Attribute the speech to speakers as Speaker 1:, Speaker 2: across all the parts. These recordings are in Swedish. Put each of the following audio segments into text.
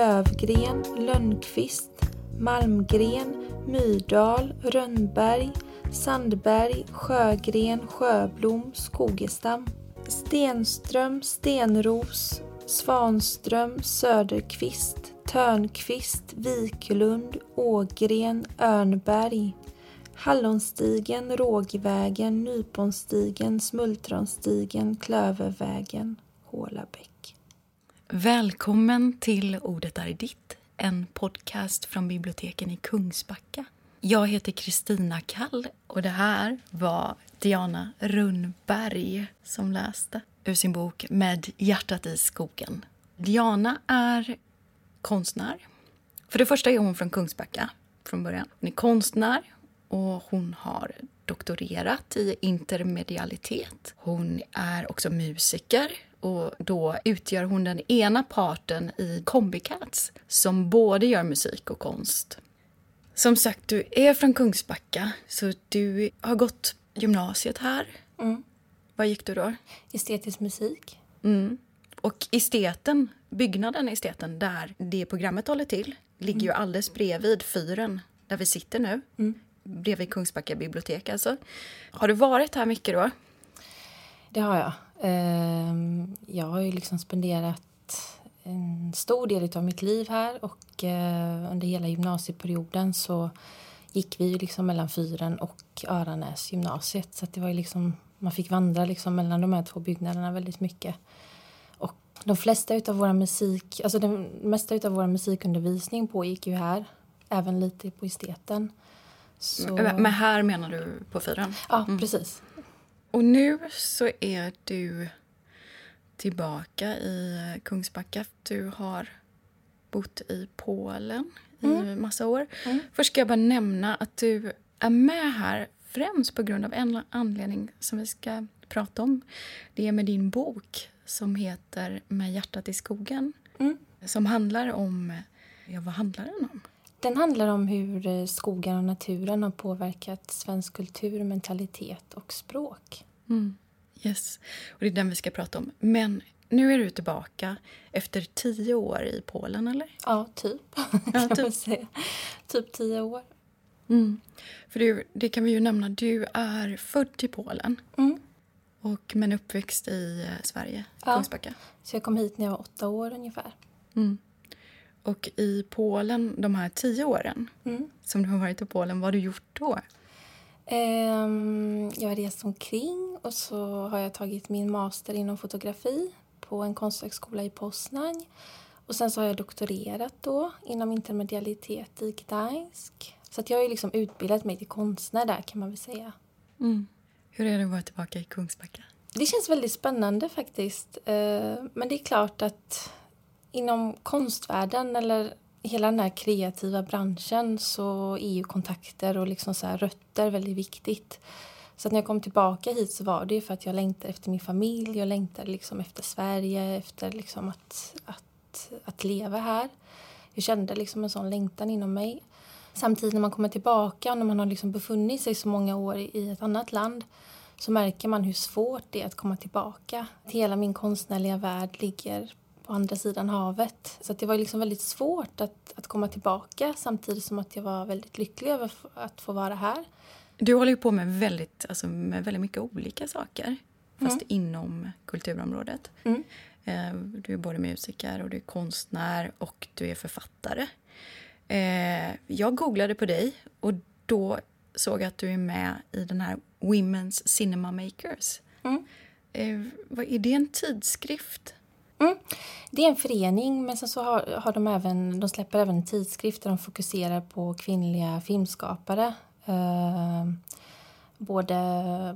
Speaker 1: Lövgren, Lönnqvist, Malmgren, Myrdal, Rönnberg, Sandberg, Sjögren, Sjöblom, Skogestam. Stenström, Stenros, Svanström, Söderqvist, Törnqvist, Wiklund, Ågren, Örnberg. Hallonstigen, Rågvägen, Nyponstigen, Smultronstigen, Klövervägen, Hålabäck.
Speaker 2: Välkommen till Ordet är ditt, en podcast från biblioteken i Kungsbacka. Jag heter Kristina Kall och det här var Diana Rundberg som läste ur sin bok Med hjärtat i skogen. Diana är konstnär. För det första är hon från Kungsbacka från början. Hon är konstnär och hon har doktorerat i intermedialitet. Hon är också musiker och då utgör hon den ena parten i Combicats som både gör musik och konst. Som sagt, du är från Kungsbacka så du har gått gymnasiet här.
Speaker 1: Mm.
Speaker 2: Vad gick du då?
Speaker 1: Estetisk musik.
Speaker 2: Mm. Och esteten, byggnaden esteten där det programmet håller till ligger ju alldeles bredvid fyren där vi sitter nu.
Speaker 1: Mm.
Speaker 2: Bredvid Kungsbacka bibliotek alltså. Har du varit här mycket då?
Speaker 1: Det har jag. Ehm, Jag har ju liksom spenderat en stor del av mitt liv här och eh, under hela gymnasieperioden så gick vi ju liksom mellan Fyren och Öranäs gymnasiet så det var liksom man fick vandra liksom mellan de här två byggnaderna väldigt mycket. Och de flesta utav våra musik, alltså den mesta utav vår musikundervisning pågick ju här, även lite på esteten. Så...
Speaker 2: Men här menar du på fyren?
Speaker 1: Ja, precis.
Speaker 2: Och nu så är du tillbaka i Kungsbacka. Du har bott i Polen i massa år.
Speaker 1: Mm.
Speaker 2: Först ska jag bara nämna att du är med här främst på grund av en anledning som vi ska prata om. Det är med din bok som heter Med hjärtat i skogen.
Speaker 1: Mm.
Speaker 2: Som handlar om... Ja, vad handlar den om?
Speaker 1: Den handlar om hur eh, skogen och naturen har påverkat svensk kultur, mentalitet och språk.
Speaker 2: Mm. Yes. Och det är den vi ska prata om. Men nu är du tillbaka efter tio år i Polen, eller?
Speaker 1: Ja, typ.
Speaker 2: Ja, typ.
Speaker 1: säga. Typ tio år.
Speaker 2: Mm. För du, det kan vi ju nämna, du är född i Polen
Speaker 1: Mm.
Speaker 2: och, men uppväxt i eh, Sverige,
Speaker 1: Ja.
Speaker 2: Kungsbacka.
Speaker 1: Så jag kom hit när jag var åtta år ungefär.
Speaker 2: Mm. Och i Polen, de här tio åren
Speaker 1: Mm.
Speaker 2: som du har varit i Polen, vad har du gjort då?
Speaker 1: Ehm, jag har rest omkring och så har jag tagit min master inom fotografi på en konsthögskola i Poznań. Och sen så har jag doktorerat då inom intermedialitet i Gdańsk. Så att jag har ju liksom utbildat mig till konstnär där kan man väl säga.
Speaker 2: Mm. Hur är det att vara tillbaka i Kungsbacka?
Speaker 1: Det känns väldigt spännande faktiskt. Eh, Men det är klart att inom konstvärlden eller hela den här kreativa branschen så är ju kontakter och liksom så här rötter väldigt viktigt. Så att när jag kom tillbaka hit så var det ju för att jag längtade efter min familj, jag längtade liksom efter Sverige, efter liksom att, att, att leva här. Jag kände liksom en sån längtan inom mig. Samtidigt när man kommer tillbaka och när man har liksom befunnit sig så många år i ett annat land så märker man hur svårt det är att komma tillbaka. Hela min konstnärliga värld ligger på andra sidan havet. Så det var liksom väldigt svårt att, att komma tillbaka samtidigt som att jag var väldigt lycklig över att få vara här.
Speaker 2: Du håller ju på med väldigt, alltså med väldigt mycket olika saker, fast inom kulturområdet.
Speaker 1: Mm.
Speaker 2: Eh, Du är både musiker och du är konstnär och du är författare. Eh, Jag googlade på dig och då såg jag att du är med i den här Women's Cinema Makers.
Speaker 1: Mm.
Speaker 2: Eh, Är det en tidskrift?
Speaker 1: Mm. Det är en förening, men sen så har, har de även, de släpper även en tidskrift där de fokuserar på kvinnliga filmskapare. Eh, både,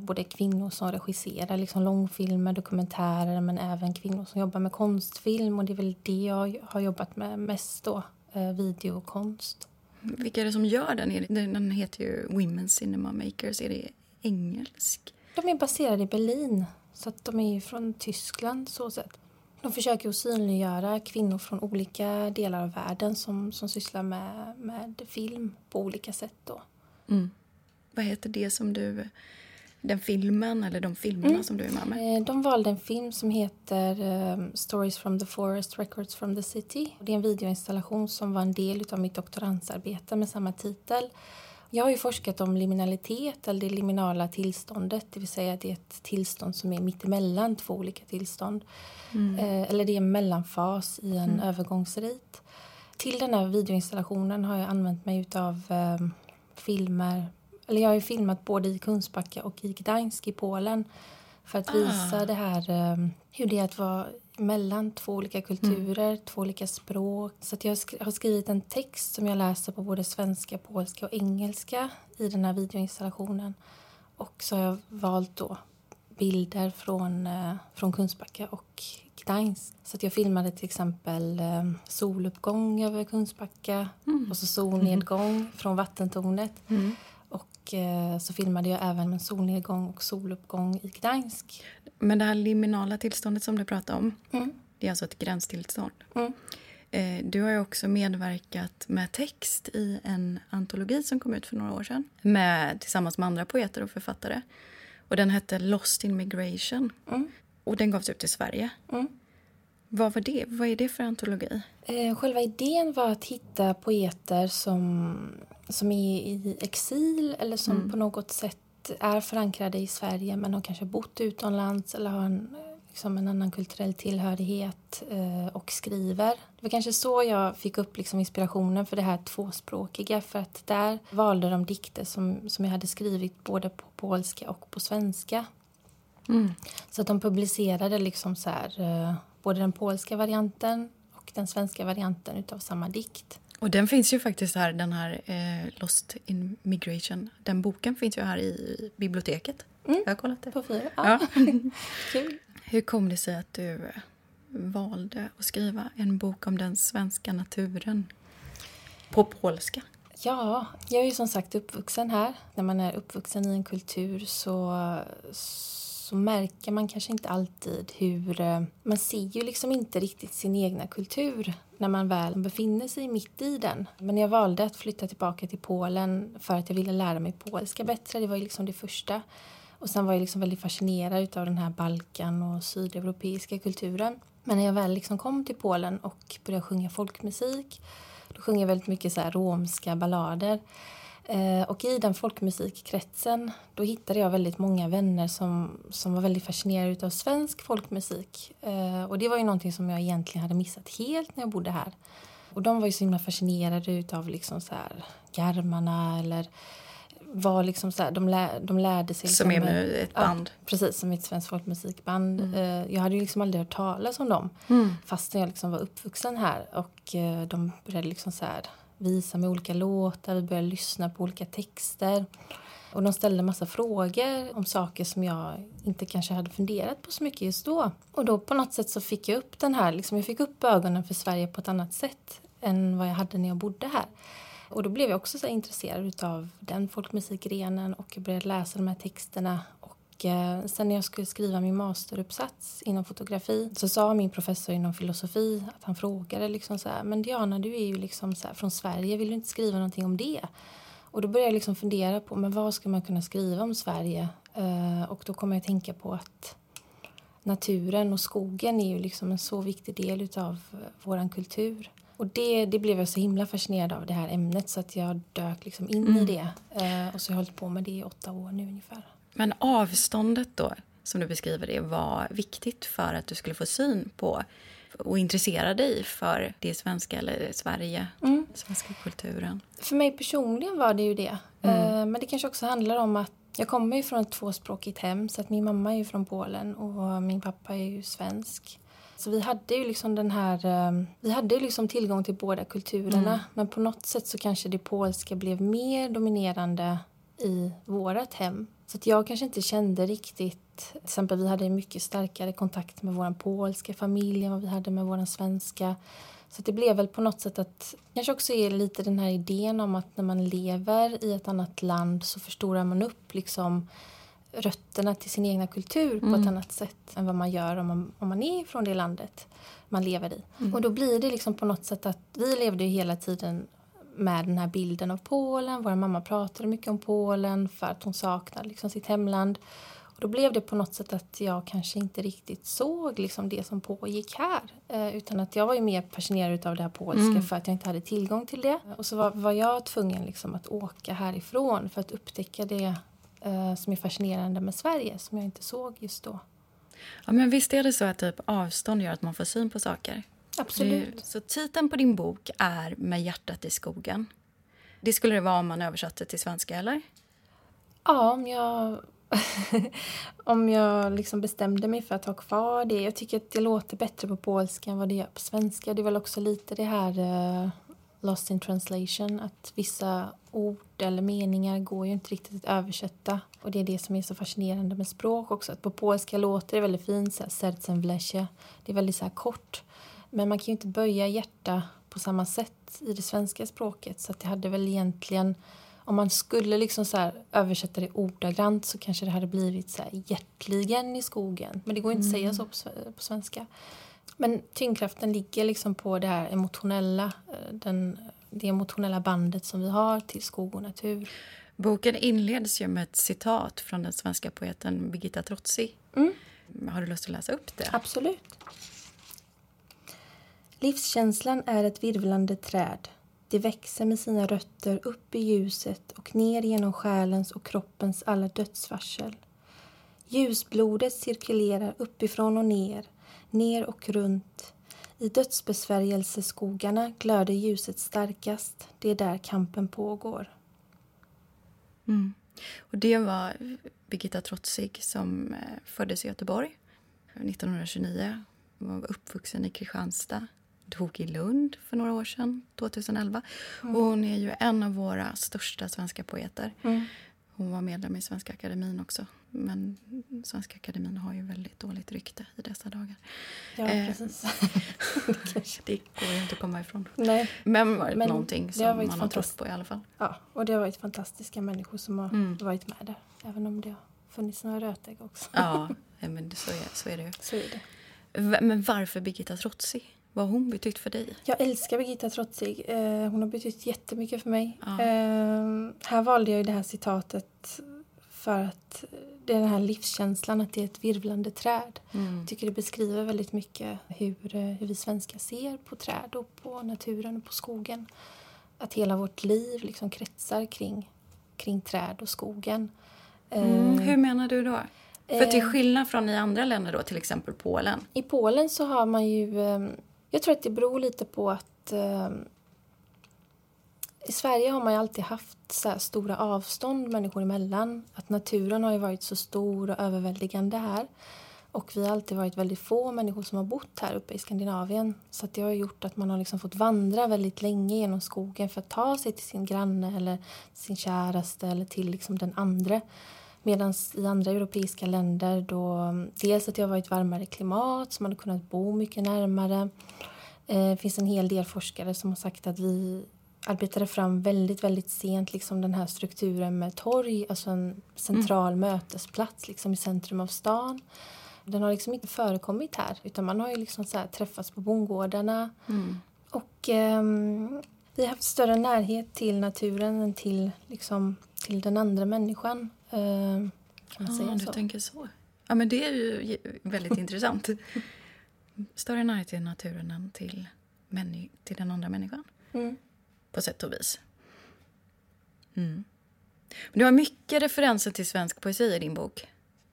Speaker 1: både kvinnor som regisserar liksom långfilmer, dokumentärer men även kvinnor som jobbar med konstfilm. Och det är väl det jag har jobbat med mest då, eh, videokonst.
Speaker 2: Vilka är det som gör den? Den heter ju Women's Cinema Makers. Är det engelsk?
Speaker 1: De är baserade i Berlin, så att de är från Tyskland så sett. De försöker att synliggöra kvinnor från olika delar av världen som, som sysslar med, med film på olika sätt. Då.
Speaker 2: Mm. Vad heter det som du den filmen eller de filmerna mm. som du är med med?
Speaker 1: Eh, de valde en film som heter um, Stories from the Forest, Records from the City. Det är en videoinstallation som var en del av mitt doktorandsarbete med samma titel. Jag har ju forskat om liminalitet, eller det liminala tillståndet, det vill säga det är ett tillstånd som är mittemellan två olika tillstånd. Mm. Eh, eller det är en mellanfas i en mm. övergångsrit. Till den här videoinstallationen har jag använt mig av eh, filmer, eller jag har ju filmat både i Kungsbacka och i Gdańsk i Polen för att visa ah. det här eh, hur det är att vara mellan två olika kulturer, mm. två olika språk. Så jag har skrivit en text som jag läser på både svenska, polska och engelska i den här videoinstallationen. Och så har jag valt då bilder från, eh, från Kungsbacka och Gdańsk. Så jag filmade till exempel eh, soluppgång över Kungsbacka mm. och så solnedgång mm. från vattentornet. Och eh, så filmade jag även en solnedgång och soluppgång i Gdańsk.
Speaker 2: Men det här liminala tillståndet som du pratade om, mm. det är alltså ett gränstillstånd. Mm. Eh, du har ju också medverkat med text i en antologi som kom ut för några år sedan med, tillsammans med andra poeter och författare. Och Den hette Lost in Migration. Mm. Och den gavs ut i Sverige. Mm. Vad var det? Vad är det för antologi?
Speaker 1: Eh, själva idén var att hitta poeter som, som är i exil eller som mm. på något sätt är förankrade i Sverige men har kanske bott utomlands eller har en, liksom en annan kulturell tillhörighet eh, och skriver. Det var kanske så jag fick upp liksom inspirationen för det här tvåspråkiga för att där valde de dikter som, som jag hade skrivit både på polska och på svenska. Mm. Så att de publicerade liksom så här, eh, både den polska varianten och den svenska varianten utav samma dikt.
Speaker 2: Och den finns ju faktiskt här, den här eh, Lost in Migration. Den boken finns ju här i biblioteket. Mm. Jag har kollat det.
Speaker 1: På fyra. Ja.
Speaker 2: Kul. Hur kom det sig att du eh, valde att skriva en bok om den svenska naturen på polska?
Speaker 1: Ja, jag är ju som sagt uppvuxen här. När man är uppvuxen i en kultur så så märker man kanske inte alltid hur... Eh, man ser ju liksom inte riktigt sin egna kultur när man väl befinner sig mitt i den. Men jag valde att flytta tillbaka till Polen för att jag ville lära mig polska bättre. Det var ju liksom det första. Och sen var jag liksom väldigt fascinerad av den här Balkan och sydeuropeiska kulturen. Men när jag väl liksom kom till Polen och började sjunga folkmusik då sjunger jag väldigt mycket så här romska ballader. Eh, och i den folkmusikkretsen då hittade jag väldigt många vänner som, som var väldigt fascinerade av svensk folkmusik. Eh, och det var ju någonting som jag egentligen hade missat helt när jag bodde här. Och de var ju så himla fascinerade av liksom så här garmarna eller var liksom så här, de, lä, de lärde sig...
Speaker 2: Liksom, som är med ett band?
Speaker 1: Ja, precis, som ett svenskt folkmusikband. Mm. Eh, jag hade ju liksom aldrig hört talas om dem mm. fastän jag liksom var uppvuxen här. Och de började liksom så här visa med olika låtar, vi började lyssna på olika texter. Och de ställde en massa frågor om saker som jag inte kanske hade funderat på så mycket just då. Och då på något sätt så fick jag upp den här, liksom jag fick upp ögonen för Sverige på ett annat sätt än vad jag hade när jag bodde här. Och då blev jag också så intresserad av den folkmusikgrenen och jag började läsa de här texterna sen när jag skulle skriva min masteruppsats inom fotografi så sa min professor inom filosofi att han frågade liksom så här, men Diana du är ju liksom så här, från Sverige, vill du inte skriva någonting om det? Och då började jag liksom fundera på men vad ska man kunna skriva om Sverige? Uh, och då kom jag att tänka på att naturen och skogen är ju liksom en så viktig del av uh, vår kultur. Och det, det blev jag så himla fascinerad av, det här ämnet, så att jag dök liksom in mm. i det. Och så har jag hållit på med det i åtta år nu ungefär.
Speaker 2: Men avståndet då, som du beskriver det, var viktigt för att du skulle få syn på och intressera dig för det svenska eller Sverige, mm. svenska kulturen?
Speaker 1: För mig personligen var det ju det. Mm. Eh, men det kanske också handlar om att jag kommer ju från ett tvåspråkigt hem så att min mamma är ju från Polen och min pappa är ju svensk. Så vi hade ju liksom den här, eh, vi hade ju liksom tillgång till båda kulturerna mm. men på något sätt så kanske det polska blev mer dominerande i vårt hem. Så att jag kanske inte kände riktigt... Till exempel vi hade mycket starkare kontakt med vår polska familj än vad vi hade med vår svenska. Så det blev väl på något sätt att... kanske också är lite den här idén om att när man lever i ett annat land så förstorar man upp liksom rötterna till sin egna kultur på ett mm. annat sätt än vad man gör om man, om man är från det landet man lever i. Mm. Och då blir det liksom på något sätt att vi levde ju hela tiden med den här bilden av Polen. Vår mamma pratade mycket om Polen för att hon saknade liksom sitt hemland. Och då blev det på något sätt att jag kanske inte riktigt såg liksom det som pågick här. Eh, utan att jag var ju mer passionerad av det här polska mm. för att jag inte hade tillgång till det. Och så var, var jag tvungen liksom att åka härifrån för att upptäcka det eh, som är fascinerande med Sverige som jag inte såg just då.
Speaker 2: Ja, men visst är det så att typ avstånd gör att man får syn på saker?
Speaker 1: Absolut.
Speaker 2: Så titeln på din bok är Med hjärtat i skogen. Det skulle det vara om man översatte till svenska, eller?
Speaker 1: Ja, om jag, om jag liksom bestämde mig för att ha kvar det. Jag tycker att det låter bättre på polska än vad det gör på svenska. Det är väl också lite det här uh, lost in translation, att vissa ord eller meningar går ju inte riktigt att översätta. Och det är det som är så fascinerande med språk också. Att på polska låter det väldigt fint, så här, Det är väldigt så kort. Men man kan ju inte böja hjärta på samma sätt i det svenska språket. Så det hade väl egentligen, om man skulle liksom så översätta det ordagrant så kanske det hade blivit så här hjärtligen i skogen. Men det går inte mm. att säga så på, på svenska. Men tyngdkraften ligger liksom på det här emotionella, eh, den, det emotionella bandet som vi har till skog och natur.
Speaker 2: Boken inleds ju med ett citat från den svenska poeten Birgitta Trotsi. Mm. Har du lust att läsa upp det?
Speaker 1: Absolut. Livskänslan är ett virvlande träd. Det växer med sina rötter upp i ljuset och ner genom själens och kroppens alla dödsvarsel. Ljusblodet cirkulerar uppifrån och ner, ner och runt. I dödsbesvärjelseskogarna glöder ljuset starkast. Det är där kampen pågår.
Speaker 2: Mm. Och det var Birgitta Trotzig som eh, föddes i Göteborg eh, 1929. Hon var uppvuxen i Kristianstad dog i Lund för några år sedan, 2011. Mm. Och hon är ju en av våra största svenska poeter. Mm. Hon var medlem i Svenska Akademin också. Men Svenska Akademin har ju väldigt dåligt rykte i dessa dagar.
Speaker 1: Ja, eh, precis.
Speaker 2: det går ju inte att komma ifrån.
Speaker 1: Nej.
Speaker 2: Men varit Men någonting som har man har trott på i alla fall.
Speaker 1: Ja, och det har varit fantastiska människor som har mm. varit med där. Även om det har funnits några rötägg också.
Speaker 2: ja, men så är, så är det ju.
Speaker 1: Så är det.
Speaker 2: Men varför Birgitta Trotsi? Vad har hon betytt för dig?
Speaker 1: Jag älskar Birgitta Trotzig. Eh, hon har betytt jättemycket för mig. Ja. Eh, här valde jag det här citatet för att det är den här livskänslan att det är ett virvlande träd. Mm. Jag tycker det beskriver väldigt mycket hur, eh, hur vi svenskar ser på träd och på naturen och på skogen. Att hela vårt liv liksom kretsar kring, kring träd och skogen.
Speaker 2: Mm, hur menar du då? För till skillnad från i andra länder, då, till exempel Polen?
Speaker 1: I Polen så har man ju jag tror att det beror lite på att eh, i Sverige har man ju alltid haft så stora avstånd människor emellan. Att naturen har ju varit så stor och överväldigande här. Och vi har alltid varit väldigt få människor som har bott här uppe i Skandinavien. Så det har gjort att man har liksom fått vandra väldigt länge genom skogen för att ta sig till sin granne eller sin käraste eller till liksom den andra. Medan i andra europeiska länder då dels att det har varit varmare klimat så man har kunnat bo mycket närmare. Eh, det finns en hel del forskare som har sagt att vi arbetade fram väldigt, väldigt sent liksom den här strukturen med torg, alltså en central mm. mötesplats liksom i centrum av stan. Den har liksom inte förekommit här utan man har ju liksom så träffats på bondgårdarna. Mm. Och eh, vi har haft större närhet till naturen än till, liksom, till den andra människan.
Speaker 2: Eh, kan ah, säga du så. tänker så. Ja, men det är ju väldigt intressant. Större närhet till naturen än till, till den andra människan. Mm. På sätt och vis. Mm. Du har mycket referenser till svensk poesi i din bok.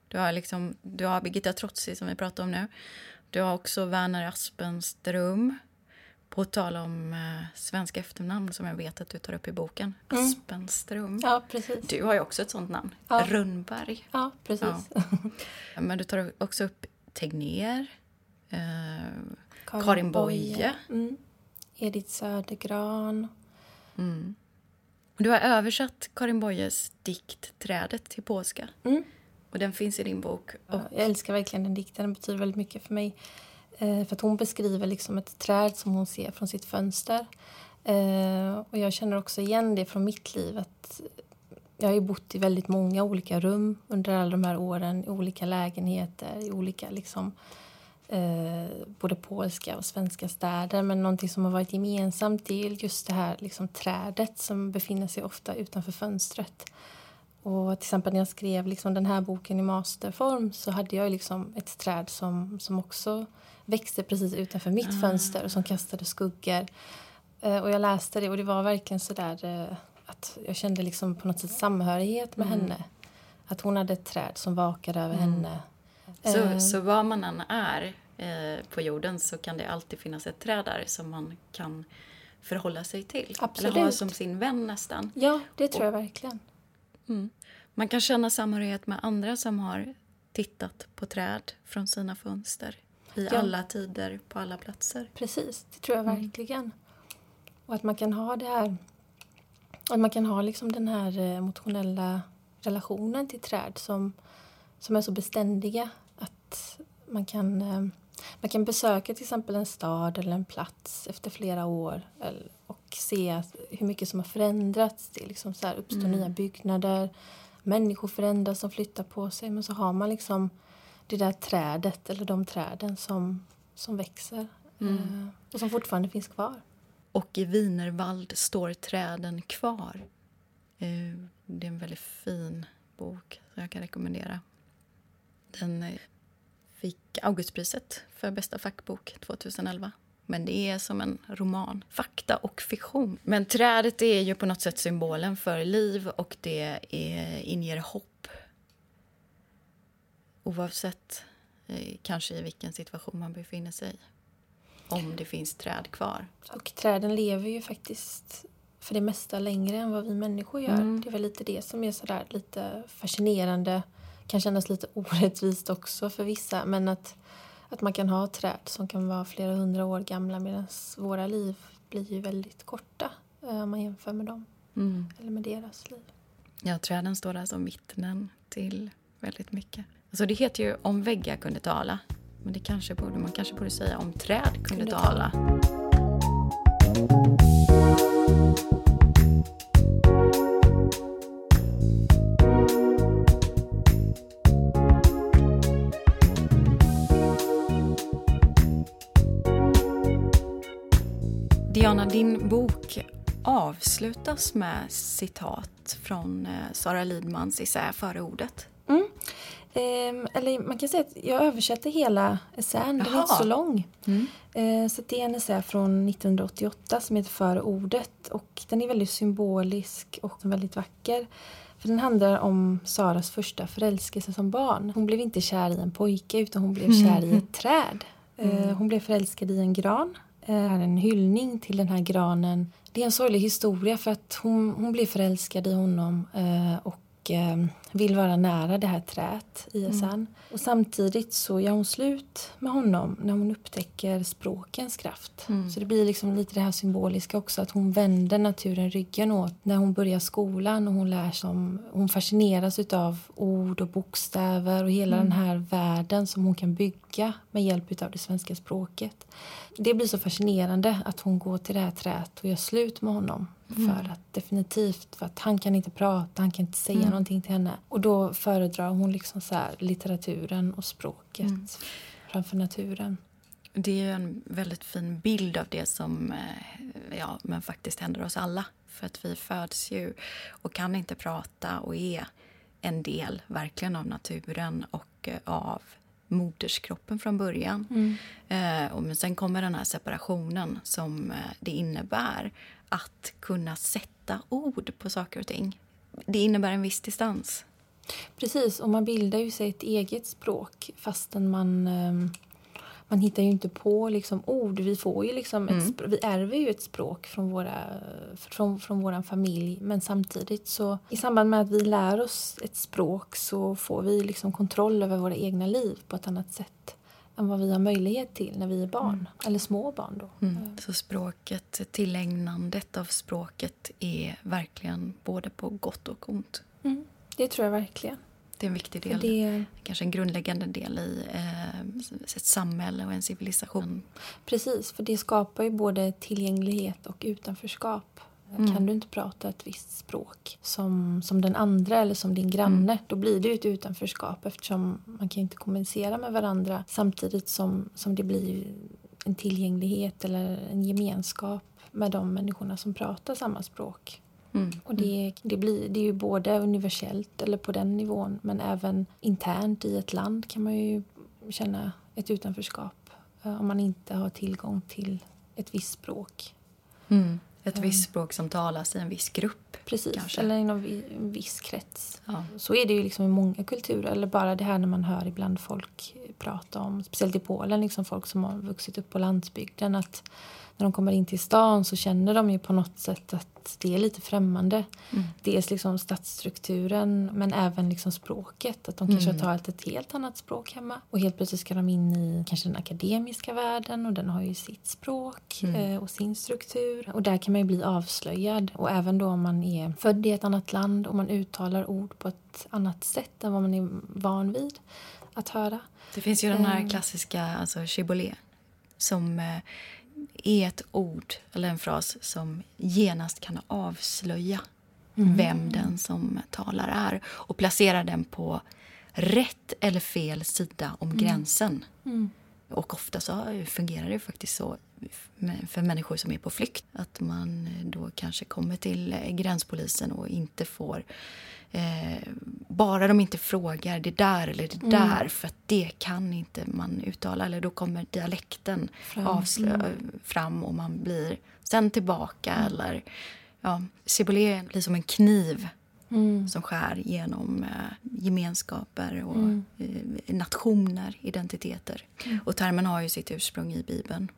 Speaker 2: Du har, liksom, du har Birgitta Trotsi som vi pratar om nu. Du har också Werner Aspenström. På tal om eh, svenska efternamn som jag vet att du tar upp i boken. Mm. Aspenström.
Speaker 1: Ja, precis.
Speaker 2: Du har ju också ett sånt namn. Ja. Rönnberg.
Speaker 1: Ja, precis. Ja.
Speaker 2: Men du tar också upp Tegnér. Eh, Karin, Karin Boye.
Speaker 1: Mm. Edith Södergran.
Speaker 2: Mm. Du har översatt Karin Boyes dikt Trädet till polska. Mm. Och den finns i din bok.
Speaker 1: Och... jag älskar verkligen den dikten. Den betyder väldigt mycket för mig. Eh, för att hon beskriver liksom ett träd som hon ser från sitt fönster. Eh, och jag känner också igen det från mitt liv. Att jag har ju bott i väldigt många olika rum under alla de här åren. I olika lägenheter, i olika liksom, eh, både polska och svenska städer. Men någonting som har varit gemensamt är just det här liksom, trädet som befinner sig ofta utanför fönstret. Och till exempel när jag skrev liksom den här boken i masterform så hade jag liksom ett träd som, som också växte precis utanför mitt ah. fönster och som kastade skuggor. Eh, och jag läste det och det var verkligen så där eh, att jag kände liksom på något sätt samhörighet med mm. henne. Att hon hade ett träd som vakade över mm. henne.
Speaker 2: Så, eh. så var man än är eh, på jorden så kan det alltid finnas ett träd där som man kan förhålla sig till.
Speaker 1: Absolut.
Speaker 2: Eller ha som sin vän nästan.
Speaker 1: Ja, det tror jag verkligen.
Speaker 2: Mm. Man kan känna samhörighet med andra som har tittat på träd från sina fönster i ja. alla tider, på alla platser.
Speaker 1: Precis, det tror jag mm. verkligen. Och att man kan ha det här att man kan ha liksom den här eh, emotionella relationen till träd som, som är så beständiga att man kan, eh, man kan besöka till exempel en stad eller en plats efter flera år och se hur mycket som har förändrats. Det liksom så här uppstår mm. nya byggnader, människor förändras, som flyttar på sig men så har man liksom det där trädet eller de träden som, som växer mm. Eh, och som fortfarande finns kvar.
Speaker 2: Och i Wienerwald står träden kvar. Eh, det är en väldigt fin bok som jag kan rekommendera. Den eh, fick Augustpriset för bästa fackbok 2011. Men det är som en roman. Fakta och fiktion. Men trädet är ju på något sätt symbolen för liv och det är, inger hopp. Oavsett eh, kanske i vilken situation man befinner sig i. Om det finns träd kvar.
Speaker 1: Och träden lever ju faktiskt för det mesta längre än vad vi människor gör. Mm. Det är väl lite det som är sådär lite fascinerande. Kan kännas lite orättvist också för vissa. Men att, att man kan ha träd som kan vara flera hundra år gamla medan våra liv blir ju väldigt korta eh, om man jämför med dem. Mm. Eller med deras liv.
Speaker 2: Ja, träden står där som vittnen till väldigt mycket. Alltså det heter ju Om väggar kunde tala. Men det kanske borde, man kanske borde säga om träd kunde tala. Diana, din bok avslutas med citat från eh, Sara Lidmans essä Förordet.
Speaker 1: Mm. Eh, eller man kan säga att jag översätter hela essän, den är inte så lång. Mm. Eh, så det är en essä från 1988 som heter Förordet och den är väldigt symbolisk och väldigt vacker. För den handlar om Saras första förälskelse som barn. Hon blev inte kär i en pojke utan hon blev mm. kär i ett träd. Eh, mm. hon blev förälskad i en gran. Eh, en hyllning till den här granen. Det är en sorglig historia för att hon, hon blev förälskad i honom eh, och och eh, vill vara nära det här träet, ISN. Mm. Och samtidigt så gör hon slut med honom när hon upptäcker språkens kraft. Mm. Så det blir liksom lite det här symboliska också att hon vänder naturen ryggen åt när hon börjar skolan och hon lär sig om, hon fascineras av ord och bokstäver och hela mm. den här världen som hon kan bygga med hjälp av det svenska språket. Det blir så fascinerande att hon går till det här träet och gör slut med honom. Mm. För att definitivt, för att han kan inte prata, han kan inte säga mm. någonting till henne. Och då föredrar hon liksom så här, litteraturen och språket mm. framför naturen.
Speaker 2: Det är en väldigt fin bild av det som eh, ja, men faktiskt händer oss alla. För att vi föds ju och kan inte prata och är en del verkligen av naturen och eh, av moderskroppen från början. Mm. Eh, och men sen kommer den här separationen som eh, det innebär att kunna sätta ord på saker och ting. Det innebär en viss distans.
Speaker 1: Precis, och man bildar ju sig ett eget språk fastän man eh, man hittar ju inte på liksom ord. Vi, får ju liksom mm. ett, vi ärver ju ett språk från, våra, från, från vår familj men samtidigt så i samband med att vi lär oss ett språk så får vi liksom kontroll över våra egna liv på ett annat sätt än vad vi har möjlighet till när vi är barn, mm. eller små barn. Då.
Speaker 2: Mm. Så språket, tillägnandet av språket är verkligen både på gott och ont?
Speaker 1: Mm. Det tror jag verkligen.
Speaker 2: Det är en viktig del. Det... Kanske en grundläggande del i eh, ett samhälle och en civilisation.
Speaker 1: Precis, för det skapar ju både tillgänglighet och utanförskap. Mm. Kan du inte prata ett visst språk som, som den andra eller som din granne, mm. då blir det ett utanförskap eftersom man kan inte kommunicera med varandra samtidigt som, som det blir en tillgänglighet eller en gemenskap med de människorna som pratar samma språk. Mm. Och det, det, blir, det är ju både universellt eller på den nivån men även internt i ett land kan man ju känna ett utanförskap eh, om man inte har tillgång till ett visst språk.
Speaker 2: Mm. Ett mm. visst språk som talas i en viss grupp.
Speaker 1: Precis, kanske. eller inom en viss krets. Ja. Så är det ju liksom i många kulturer. Eller bara det här när man hör ibland folk prata om, speciellt i Polen, liksom folk som har vuxit upp på landsbygden. Att när de kommer in till stan så känner de ju på något sätt att det är lite främmande. Mm. Dels liksom stadsstrukturen men även liksom språket. Att de kanske mm. har talat ett helt annat språk hemma. Och helt plötsligt ska de in i kanske den akademiska världen och den har ju sitt språk mm. Eh, och sin struktur. Och där kan man ju bli avslöjad. Och även då om man är född i ett annat land och man uttalar ord på ett annat sätt än vad man är van vid att höra.
Speaker 2: Det finns ju den här ehm. klassiska alltså shibboleth som eh, är ett ord eller en fras som genast kan avslöja mm. vem den som talar är och placera den på rätt eller fel sida om mm. gränsen. Mm. Och ofta så fungerar det faktiskt så för människor som är på flykt. Att man då kanske kommer till gränspolisen och inte får Eh, bara de inte frågar det där eller det mm. där för att det kan inte man uttala. Eller då kommer dialekten fram, avslö, mm. fram och man blir sen tillbaka. Mm. Eller, ja, Cibolé blir som en kniv mm. som skär genom eh, gemenskaper och mm. eh, nationer, identiteter. Mm. Och termen har ju sitt ursprung i Bibeln.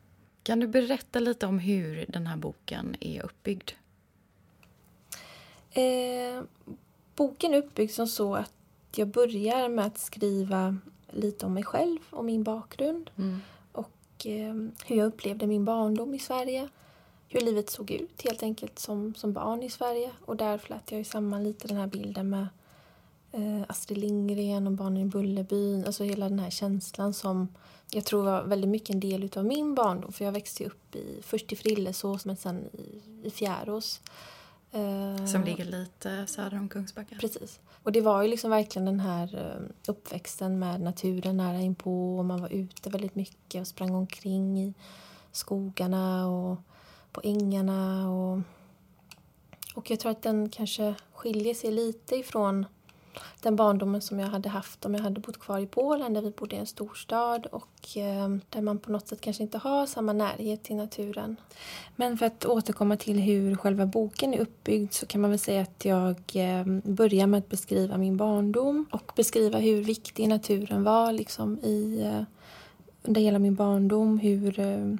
Speaker 2: Kan du berätta lite om hur den här boken är uppbyggd?
Speaker 1: Eh, boken är uppbyggd som så att jag börjar med att skriva lite om mig själv och min bakgrund. Mm. Och eh, hur jag upplevde min barndom i Sverige. Hur livet såg ut helt enkelt som, som barn i Sverige. Och där flätar jag samman lite den här bilden med eh, Astrid Lindgren och Barnen i Bullerbyn. Alltså hela den här känslan som jag tror var väldigt mycket en del av min barndom. För jag växte upp i, först i Frillesås men sen i, i Fjärås.
Speaker 2: Eh, Som ligger lite söder om Kungsbacka.
Speaker 1: Precis. Och det var ju liksom verkligen den här eh, uppväxten med naturen nära inpå och man var ute väldigt mycket och sprang omkring i skogarna och på ängarna och, och jag tror att den kanske skiljer sig lite ifrån den barndomen som jag hade haft om jag hade bott kvar i Polen där vi bodde i en storstad och eh, där man på något sätt kanske inte har samma närhet till naturen. Men för att återkomma till hur själva boken är uppbyggd så kan man väl säga att jag eh, börjar med att beskriva min barndom och beskriva hur viktig naturen var liksom i eh, under hela min barndom, hur, eh,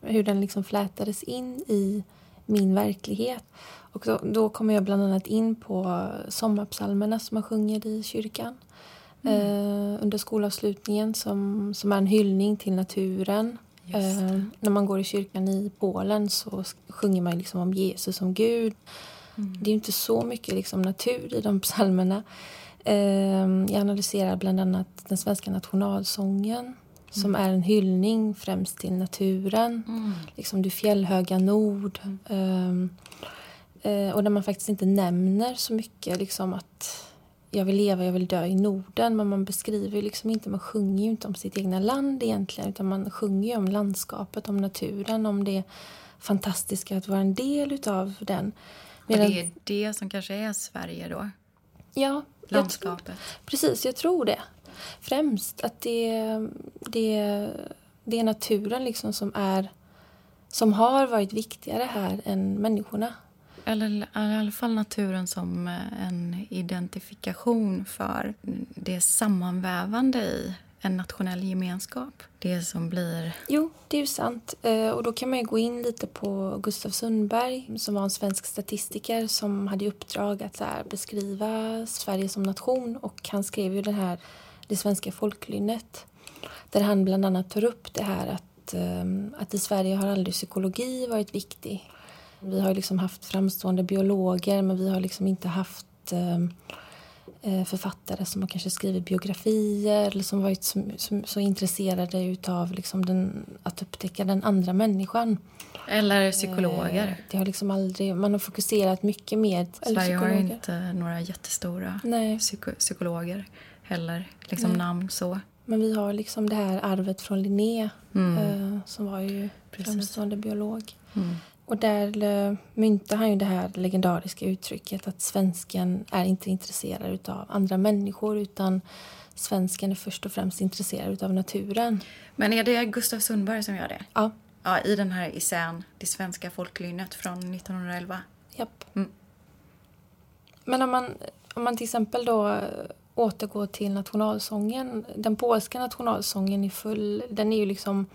Speaker 1: hur den liksom flätades in i min verklighet. Och då, då kommer jag bland annat in på sommarpsalmerna som man sjunger i kyrkan mm. eh, under skolavslutningen som, som är en hyllning till naturen. Eh, när man går i kyrkan i Polen så sjunger man liksom om Jesus som Gud. Mm. Det är inte så mycket liksom natur i de psalmerna. Eh, jag analyserar bland annat den svenska nationalsången som mm. är en hyllning främst till naturen. Mm. Liksom det fjällhöga nord. Um, uh, och där man faktiskt inte nämner så mycket liksom att jag vill leva, jag vill dö i Norden. Men man beskriver liksom inte, man sjunger ju inte om sitt egna land egentligen. Utan man sjunger om landskapet, om naturen, om det fantastiska att vara en del utav den.
Speaker 2: Medan, och det är det som kanske är Sverige då?
Speaker 1: Ja.
Speaker 2: Landskapet?
Speaker 1: Jag tror, precis, jag tror det främst. Att det, det, det är naturen liksom som, är, som har varit viktigare här än människorna.
Speaker 2: Eller i alla fall naturen som en identifikation för det sammanvävande i en nationell gemenskap. Det som blir...
Speaker 1: Jo, det är ju sant. Eh, och då kan man ju gå in lite på Gustav Sundberg som var en svensk statistiker som hade i uppdrag att beskriva Sverige som nation. Och han skrev ju den här det svenska folklynnet. Där han bland annat tar upp det här att, ehm, att i Sverige har aldrig psykologi varit viktig. Vi har liksom haft framstående biologer men vi har liksom inte haft ehm, eh, författare som har kanske skrivit biografier eller som varit så, så, så intresserade utav liksom den, att upptäcka den andra människan.
Speaker 2: Eller psykologer. Eh,
Speaker 1: det har liksom aldrig, man har fokuserat mycket mer...
Speaker 2: Sverige har inte några jättestora psyko, psykologer heller, liksom Nej. namn så.
Speaker 1: Men vi har liksom det här arvet från Linné mm. eh, som var ju framstående biolog. Mm. Och där eh, myntade han ju det här legendariska uttrycket att svensken är inte intresserad av andra människor utan svensken är först och främst intresserad av naturen.
Speaker 2: Men är det Gustav Sundberg som gör det?
Speaker 1: Ja.
Speaker 2: ja I den här essän, Det svenska folklynnet från 1911?
Speaker 1: Japp. Mm. Men om man, om man till exempel då återgå till nationalsången. Den polska nationalsången i full, den är ju liksom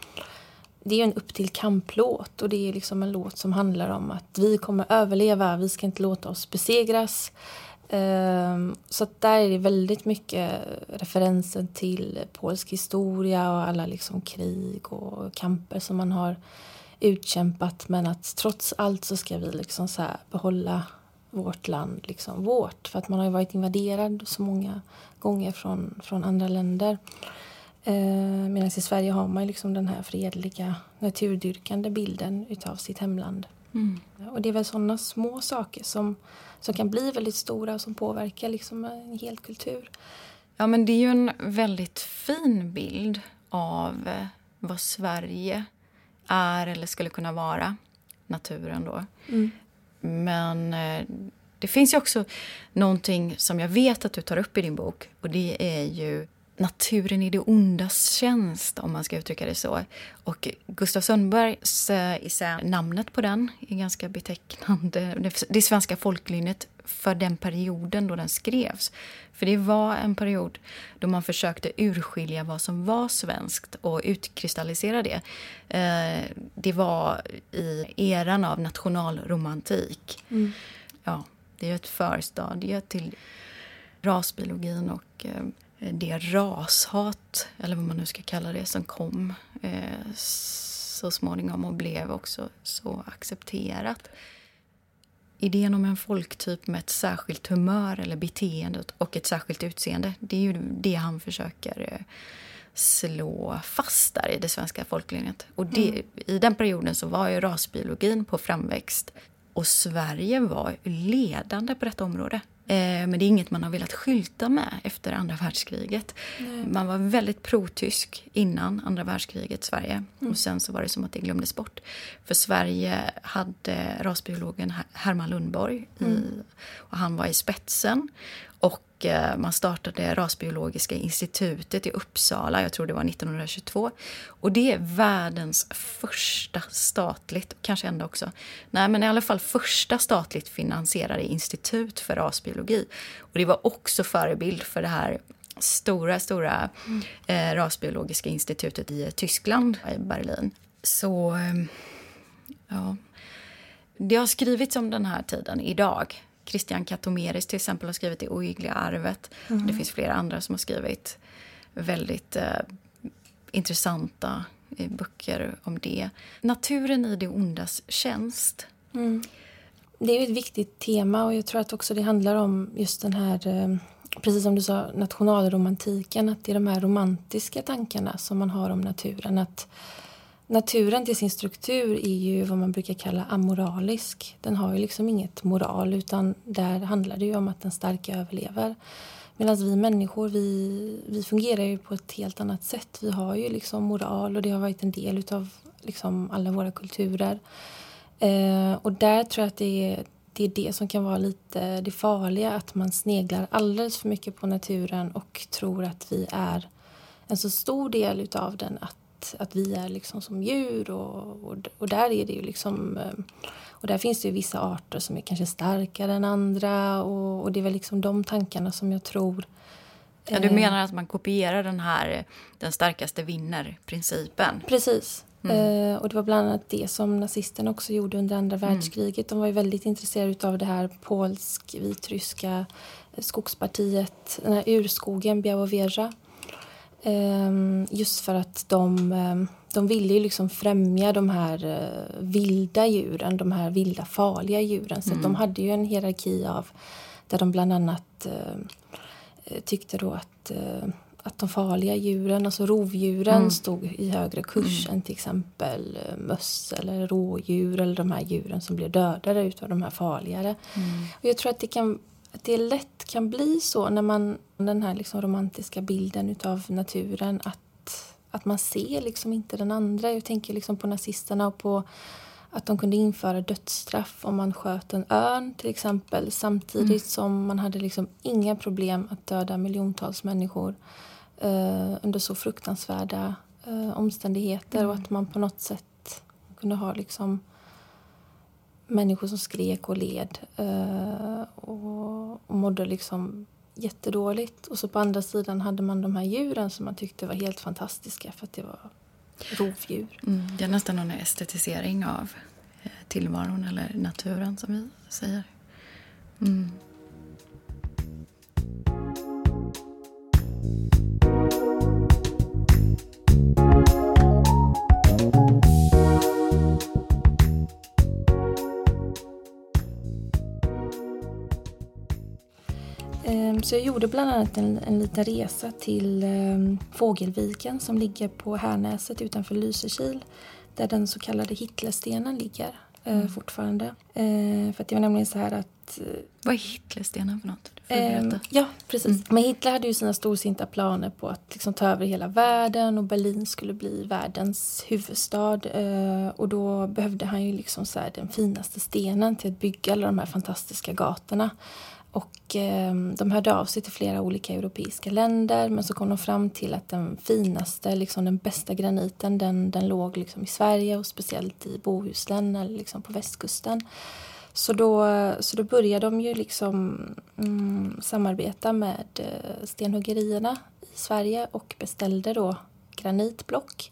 Speaker 1: det är en upp till kamplåt och det är liksom en låt som handlar om att vi kommer överleva, vi ska inte låta oss besegras. Ehm, så där är det väldigt mycket referenser till polsk historia och alla liksom krig och kamper som man har utkämpat men att trots allt så ska vi liksom så behålla vårt land liksom vårt. För att man har varit invaderad så många gånger från, från andra länder. Eh, Medan i Sverige har man liksom den här fredliga, naturdyrkande bilden utav sitt hemland. Mm. Och det är väl sådana små saker som, som kan bli väldigt stora och som påverkar liksom en hel kultur.
Speaker 2: Ja, men det är ju en väldigt fin bild av eh, vad Sverige är eller skulle kunna vara, naturen då. Mm. Men eh, det finns ju också någonting som jag vet att du tar upp i din bok och det är ju naturen i det ondas tjänst, om man ska uttrycka det så. Och Gustav Sundbergs eh, namnet på den är ganska betecknande. Det svenska folklynnet för den perioden då den skrevs. För det var en period då man försökte urskilja vad som var svenskt och utkristallisera det. Eh, det var i eran av nationalromantik. Mm. Ja, det är ett förstadie till rasbiologin och eh, det rashat, eller vad man nu ska kalla det, som kom eh, så småningom och blev också så accepterat. Idén om en folktyp med ett särskilt humör eller beteende och ett särskilt utseende, det är ju det han försöker eh, slå fast där i det svenska folklinjet. Och det, mm. I den perioden så var ju rasbiologin på framväxt och Sverige var ledande på detta område. Eh, men det är inget man har velat skylta med efter andra världskriget. Nej. Man var väldigt pro-tysk innan andra världskriget, Sverige. Mm. Och sen så var det som att det glömdes bort. För Sverige hade rasbiologen Herman Lundborg mm. i, och han var i spetsen. Och eh, man startade Rasbiologiska institutet i Uppsala, jag tror det var 1922. Och det är världens första statligt, kanske enda också, nej men i alla fall första statligt finansierade institut för rasbiologi. Och det var också förebild för det här stora, stora mm. eh, rasbiologiska institutet i Tyskland, i Berlin. Så, eh, ja. Det har skrivits om den här tiden idag Christian Katomeris till exempel har skrivit Det ohyggliga arvet. Mm. Det finns flera andra som har skrivit väldigt eh, intressanta eh, böcker om det. Naturen i det ondas tjänst. Mm.
Speaker 1: Det är ett viktigt tema och jag tror att också det handlar om just den här, eh, precis som du sa, nationalromantiken. Att det är de här romantiska tankarna som man har om naturen. Att Naturen till sin struktur är ju vad man brukar kalla amoralisk. Den har ju liksom inget moral utan där handlar det ju om att den starka överlever. Medan vi människor, vi, vi fungerar ju på ett helt annat sätt. Vi har ju liksom moral och det har varit en del av liksom alla våra kulturer. Eh, och där tror jag att det är, det är det som kan vara lite det farliga, att man sneglar alldeles för mycket på naturen och tror att vi är en så stor del utav den att att, vi är liksom som djur och, och, och, där är det ju liksom eh, och där finns det ju vissa arter som är kanske starkare än andra och, och det är väl liksom de tankarna som jag tror
Speaker 2: Ja, du eh, menar att man kopierar den här den starkaste vinner-principen?
Speaker 1: Precis. Mm. Eh, och det var bland annat det som nazisterna också gjorde under andra mm. världskriget. De var ju väldigt intresserade av det här polsk-vitryska skogspartiet, den här urskogen Białowieża. Ehm, just för att de, ehm, de ville ju liksom främja de här eh, vilda djuren, de här vilda farliga djuren. Så mm. de hade ju en hierarki av där de bland annat ehm, eh, tyckte då att, eh, att de farliga djuren, alltså rovdjuren, mm. stod i högre kurs mm. än till exempel eh, möss eller rådjur eller de här djuren som blir dödade utav de här farligare. Mm. Och jag tror att det, kan, att det lätt kan bli så när man, den här liksom romantiska bilden utav naturen, att att man ser liksom inte den andra. Jag tänker liksom på nazisterna och på att de kunde införa dödsstraff om man sköt en örn till exempel samtidigt mm. som man hade liksom inga problem att döda miljontals människor eh, under så fruktansvärda eh, omständigheter mm. och att man på något sätt kunde ha liksom människor som skrek och led eh, och, och mådde liksom jättedåligt. Och så på andra sidan hade man de här djuren som man tyckte var helt fantastiska för att det var rovdjur.
Speaker 2: Mm, det är nästan någon estetisering av eh, tillvaron eller naturen som vi säger. Mm.
Speaker 1: Så jag gjorde bland annat en, en liten resa till eh, Fågelviken som ligger på Härnäset utanför Lysekil. Där den så kallade Hitlerstenen ligger eh, mm. fortfarande. Eh, för det var nämligen så här att...
Speaker 2: Eh, Vad är Hitlerstenen för något?
Speaker 1: Eh, ja, precis. Mm. Men Hitler hade ju sina storsinta planer på att liksom ta över hela världen och Berlin skulle bli världens huvudstad. Eh, och då behövde han ju liksom så den finaste stenen till att bygga alla de här fantastiska gatorna. Och eh, de hörde av sig till flera olika europeiska länder men så kom de fram till att den finaste, liksom den bästa graniten den, den låg liksom i Sverige och speciellt i Bohuslän eller liksom på västkusten. Så då, så då började de ju liksom mm, samarbeta med eh, stenhuggerierna i Sverige och beställde då granitblock.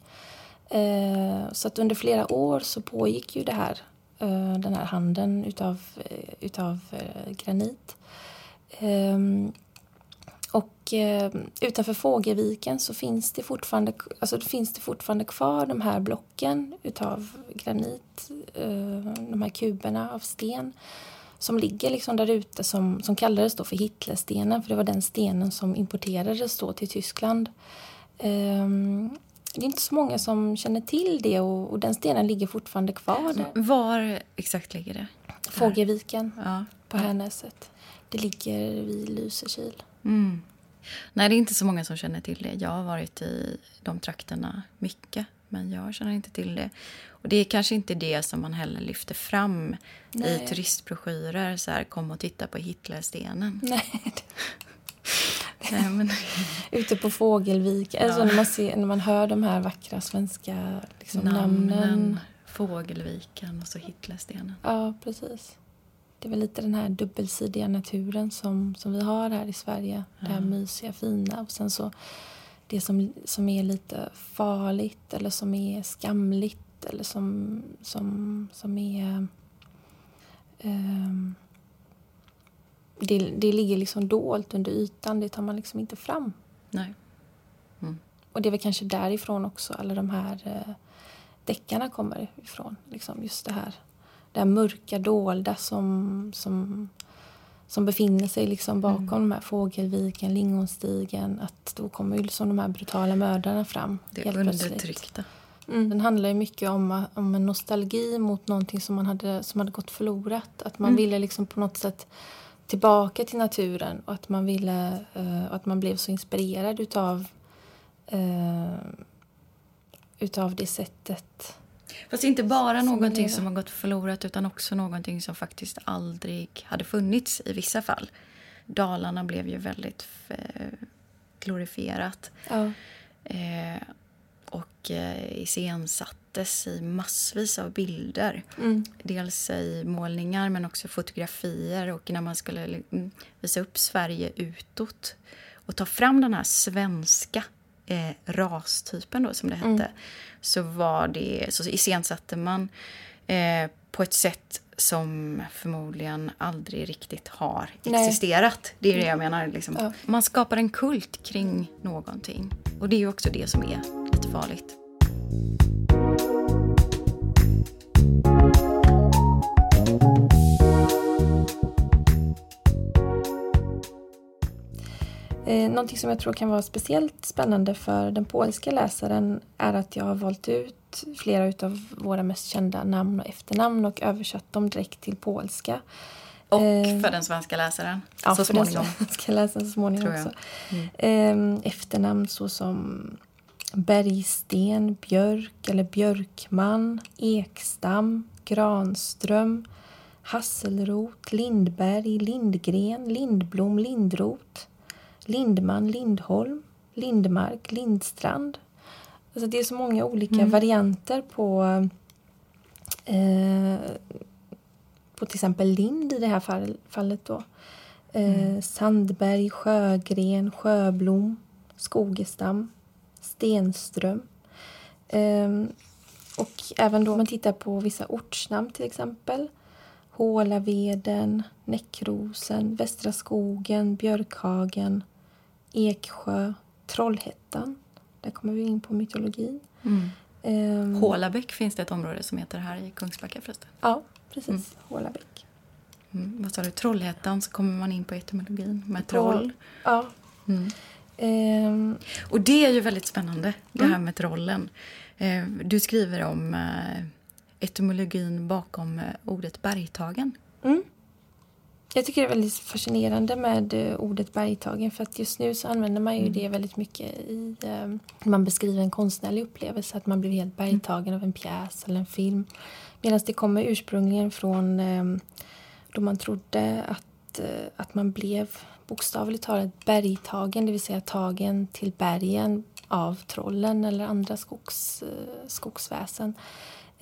Speaker 1: Eh, så att under flera år så pågick ju det här, eh, den här handeln utav, eh, utav granit. Um, och eh, utanför Fågelviken så finns det, fortfarande, alltså finns det fortfarande kvar de här blocken utav granit, eh, de här kuberna av sten som ligger liksom där ute som, som kallades då för Hitlerstenen för det var den stenen som importerades då till Tyskland. Det är inte så många som känner till det och, och den stenen ligger fortfarande kvar där.
Speaker 2: Var exakt ligger det?
Speaker 1: Fågelviken ja. på Härnäset. Det ligger vid Lysekil.
Speaker 2: Mm. Nej, det är inte så många som känner till det. Jag har varit i de trakterna mycket, men jag känner inte till det. Och Det är kanske inte det som man heller lyfter fram Nej. i turistbroschyrer. Så här, kom och titta på Hitlerstenen.
Speaker 1: Nej. Nej, men... Ute på Fågelvik, ja. alltså när, man ser, när man hör de här vackra svenska liksom, namnen. namnen.
Speaker 2: Fågelviken och så Hitlerstenen.
Speaker 1: Ja, precis det är väl lite den här dubbelsidiga naturen som, som vi har här i Sverige. Mm. Det här mysiga, fina och sen så det som, som är lite farligt eller som är skamligt eller som, som, som är... Um, det, det ligger liksom dolt under ytan, det tar man liksom inte fram.
Speaker 2: Nej. Mm.
Speaker 1: Och det är väl kanske därifrån också alla de här uh, deckarna kommer ifrån. Liksom just det här det här mörka, dolda som, som, som befinner sig liksom bakom mm. de här fågelviken, lingonstigen. Att då kommer ju liksom de här brutala mördarna fram.
Speaker 2: Det är undertryckta.
Speaker 1: Mm. Den handlar ju mycket om, om en nostalgi mot någonting som, man hade, som hade gått förlorat. Att man mm. ville liksom på något sätt tillbaka till naturen och att man, ville, uh, att man blev så inspirerad utav, uh, utav det sättet
Speaker 2: Fast inte bara någonting som har gått förlorat utan också någonting som faktiskt aldrig hade funnits i vissa fall. Dalarna blev ju väldigt glorifierat.
Speaker 1: Ja.
Speaker 2: Eh, och eh, iscensattes i massvis av bilder.
Speaker 1: Mm.
Speaker 2: Dels i målningar men också fotografier och när man skulle mm, visa upp Sverige utåt och ta fram den här svenska eh, rastypen då, som det hette, mm. så var det, så iscensatte man eh, på ett sätt som förmodligen aldrig riktigt har existerat. Nej. Det är det jag menar. Liksom. Ja. Man skapar en kult kring någonting. Och det är ju också det som är lite farligt.
Speaker 1: Eh, någonting som jag tror kan vara speciellt spännande för den polska läsaren är att jag har valt ut flera av våra mest kända namn och efternamn och översatt dem direkt till polska.
Speaker 2: Och eh, för den svenska läsaren
Speaker 1: ja, så småningom. för den svenska läsaren så småningom också. Mm. Eh, efternamn såsom Bergsten, Björk eller Björkman, Ekstam, Granström, Hasselrot, Lindberg, Lindgren, Lindblom, Lindrot, Lindman, Lindholm, Lindmark, Lindstrand. Alltså det är så många olika mm. varianter på, eh, på till exempel Lind i det här fall, fallet. Då. Eh, mm. Sandberg, Sjögren, Sjöblom, Skogestam, Stenström. Eh, och även då om man tittar på vissa ortsnamn till exempel. Hålaveden, Näckrosen, Västra skogen, Björkhagen, Eksjö, Trollhättan. Där kommer vi in på mytologin. Mm.
Speaker 2: Um, Hålabäck finns det ett område som heter här i Kungsbacka förresten.
Speaker 1: Ja, precis. Mm. Hålabäck.
Speaker 2: Mm. Vad sa du? Trollhättan så kommer man in på etymologin med troll.
Speaker 1: Ja. Mm.
Speaker 2: Um, och det är ju väldigt spännande, det här mm. med trollen. Uh, du skriver om uh, etymologin bakom uh, ordet bergtagen. Mm.
Speaker 1: Jag tycker det är väldigt fascinerande med uh, ordet bergtagen för att just nu så använder man ju mm. det väldigt mycket i uh, man beskriver en konstnärlig upplevelse att man blir helt bergtagen mm. av en pjäs eller en film. Medan det kommer ursprungligen från um, då man trodde att, att man blev bokstavligt talat bergtagen, det vill säga tagen till bergen av trollen eller andra skogs, skogsväsen.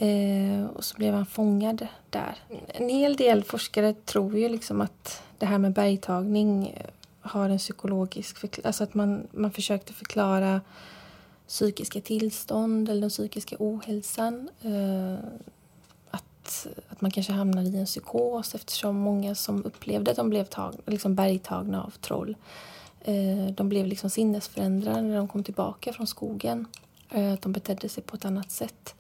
Speaker 1: Eh, och så blev han fångad där. En hel del forskare tror ju liksom att det här med bergtagning eh, har en psykologisk förklaring. Alltså att man, man försökte förklara psykiska tillstånd eller den psykiska ohälsan. Eh, att, att man kanske hamnade i en psykos eftersom många som upplevde att de blev tag, liksom bergtagna av troll eh, de blev liksom sinnesförändrade när de kom tillbaka från skogen. Eh, att de betedde sig på ett annat sätt.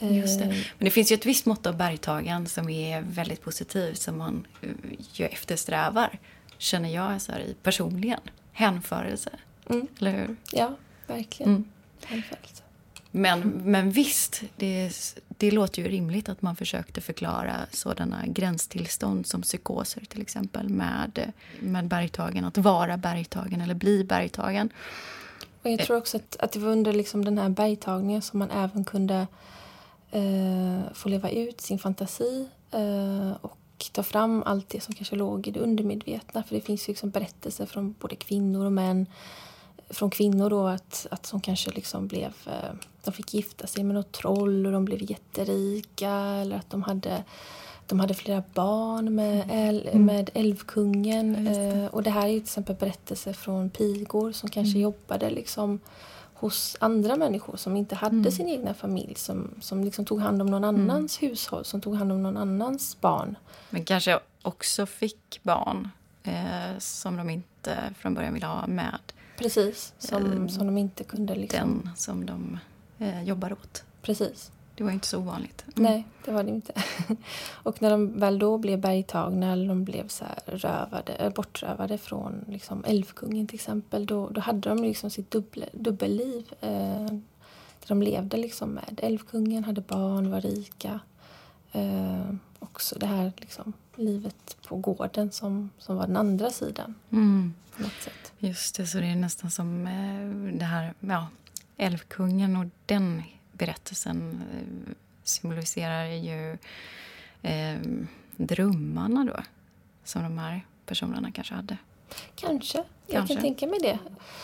Speaker 2: Just det. Eh. Men det finns ju ett visst mått av bergtagen som är väldigt positivt som man eh, ju eftersträvar, känner jag så här, personligen. Hänförelse. Mm. Eller hur?
Speaker 1: Ja, verkligen. Mm. Hänförelse.
Speaker 2: Men, men visst, det, det låter ju rimligt att man försökte förklara sådana gränstillstånd som psykoser till exempel med, med bergtagen. Att vara bergtagen eller bli bergtagen.
Speaker 1: Och jag tror också att, att det var under liksom den här bergtagningen som man även kunde eh, få leva ut sin fantasi eh, och ta fram allt det som kanske låg i det undermedvetna. För det finns liksom berättelser från både kvinnor och män. Från kvinnor då att, att som kanske liksom blev... Eh, de fick gifta sig med något troll och de blev jätterika. Eller att de hade, de hade flera barn med, äl, mm. med älvkungen. Ja, det. Eh, och det här är ju till exempel berättelser från pigor som kanske mm. jobbade liksom hos andra människor som inte hade mm. sin egna familj som, som liksom tog hand om någon mm. annans mm. hushåll, som tog hand om någon annans barn.
Speaker 2: Men kanske också fick barn eh, som de inte från början ville ha med.
Speaker 1: Precis, som, eh, som de inte kunde... Liksom...
Speaker 2: Den som de eh, jobbar åt.
Speaker 1: Precis.
Speaker 2: Det var inte så ovanligt.
Speaker 1: Mm. Nej, det var det inte. och när de väl då blev bergtagna eller de blev så rövade, eh, bortrövade från liksom Älvkungen till exempel, då, då hade de liksom sitt dubbel, dubbelliv. Eh, de levde liksom med Älvkungen, hade barn, var rika. Eh, också det här liksom, livet på gården som, som var den andra sidan. Mm. På något sätt.
Speaker 2: Just det, så det är nästan som eh, det här, ja, Älvkungen och den berättelsen eh, symboliserar ju eh, drömmarna då, som de här personerna kanske hade.
Speaker 1: Kanske. Jag kan tänka mig det.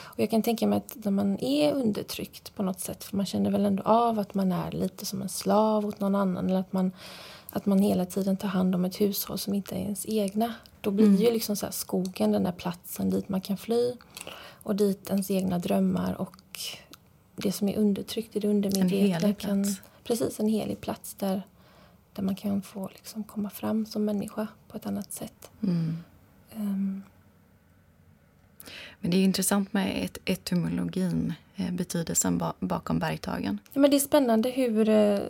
Speaker 1: Och jag kan tänka mig att när man är undertryckt på något sätt, för man känner väl ändå av att man är lite som en slav åt någon annan, eller att man, att man hela tiden tar hand om ett hushåll som inte är ens egna. Då blir mm. ju liksom så skogen den där platsen dit man kan fly och dit ens egna drömmar och det som är undertryckt i det undermedvetna. Plats. precis, en helig plats där, där man kan få liksom komma fram som människa på ett annat sätt. Mm. Um.
Speaker 2: Men det är intressant med et etymologin, eh, betydelsen bakom bergtagen.
Speaker 1: Ja, men det är spännande hur... Eh,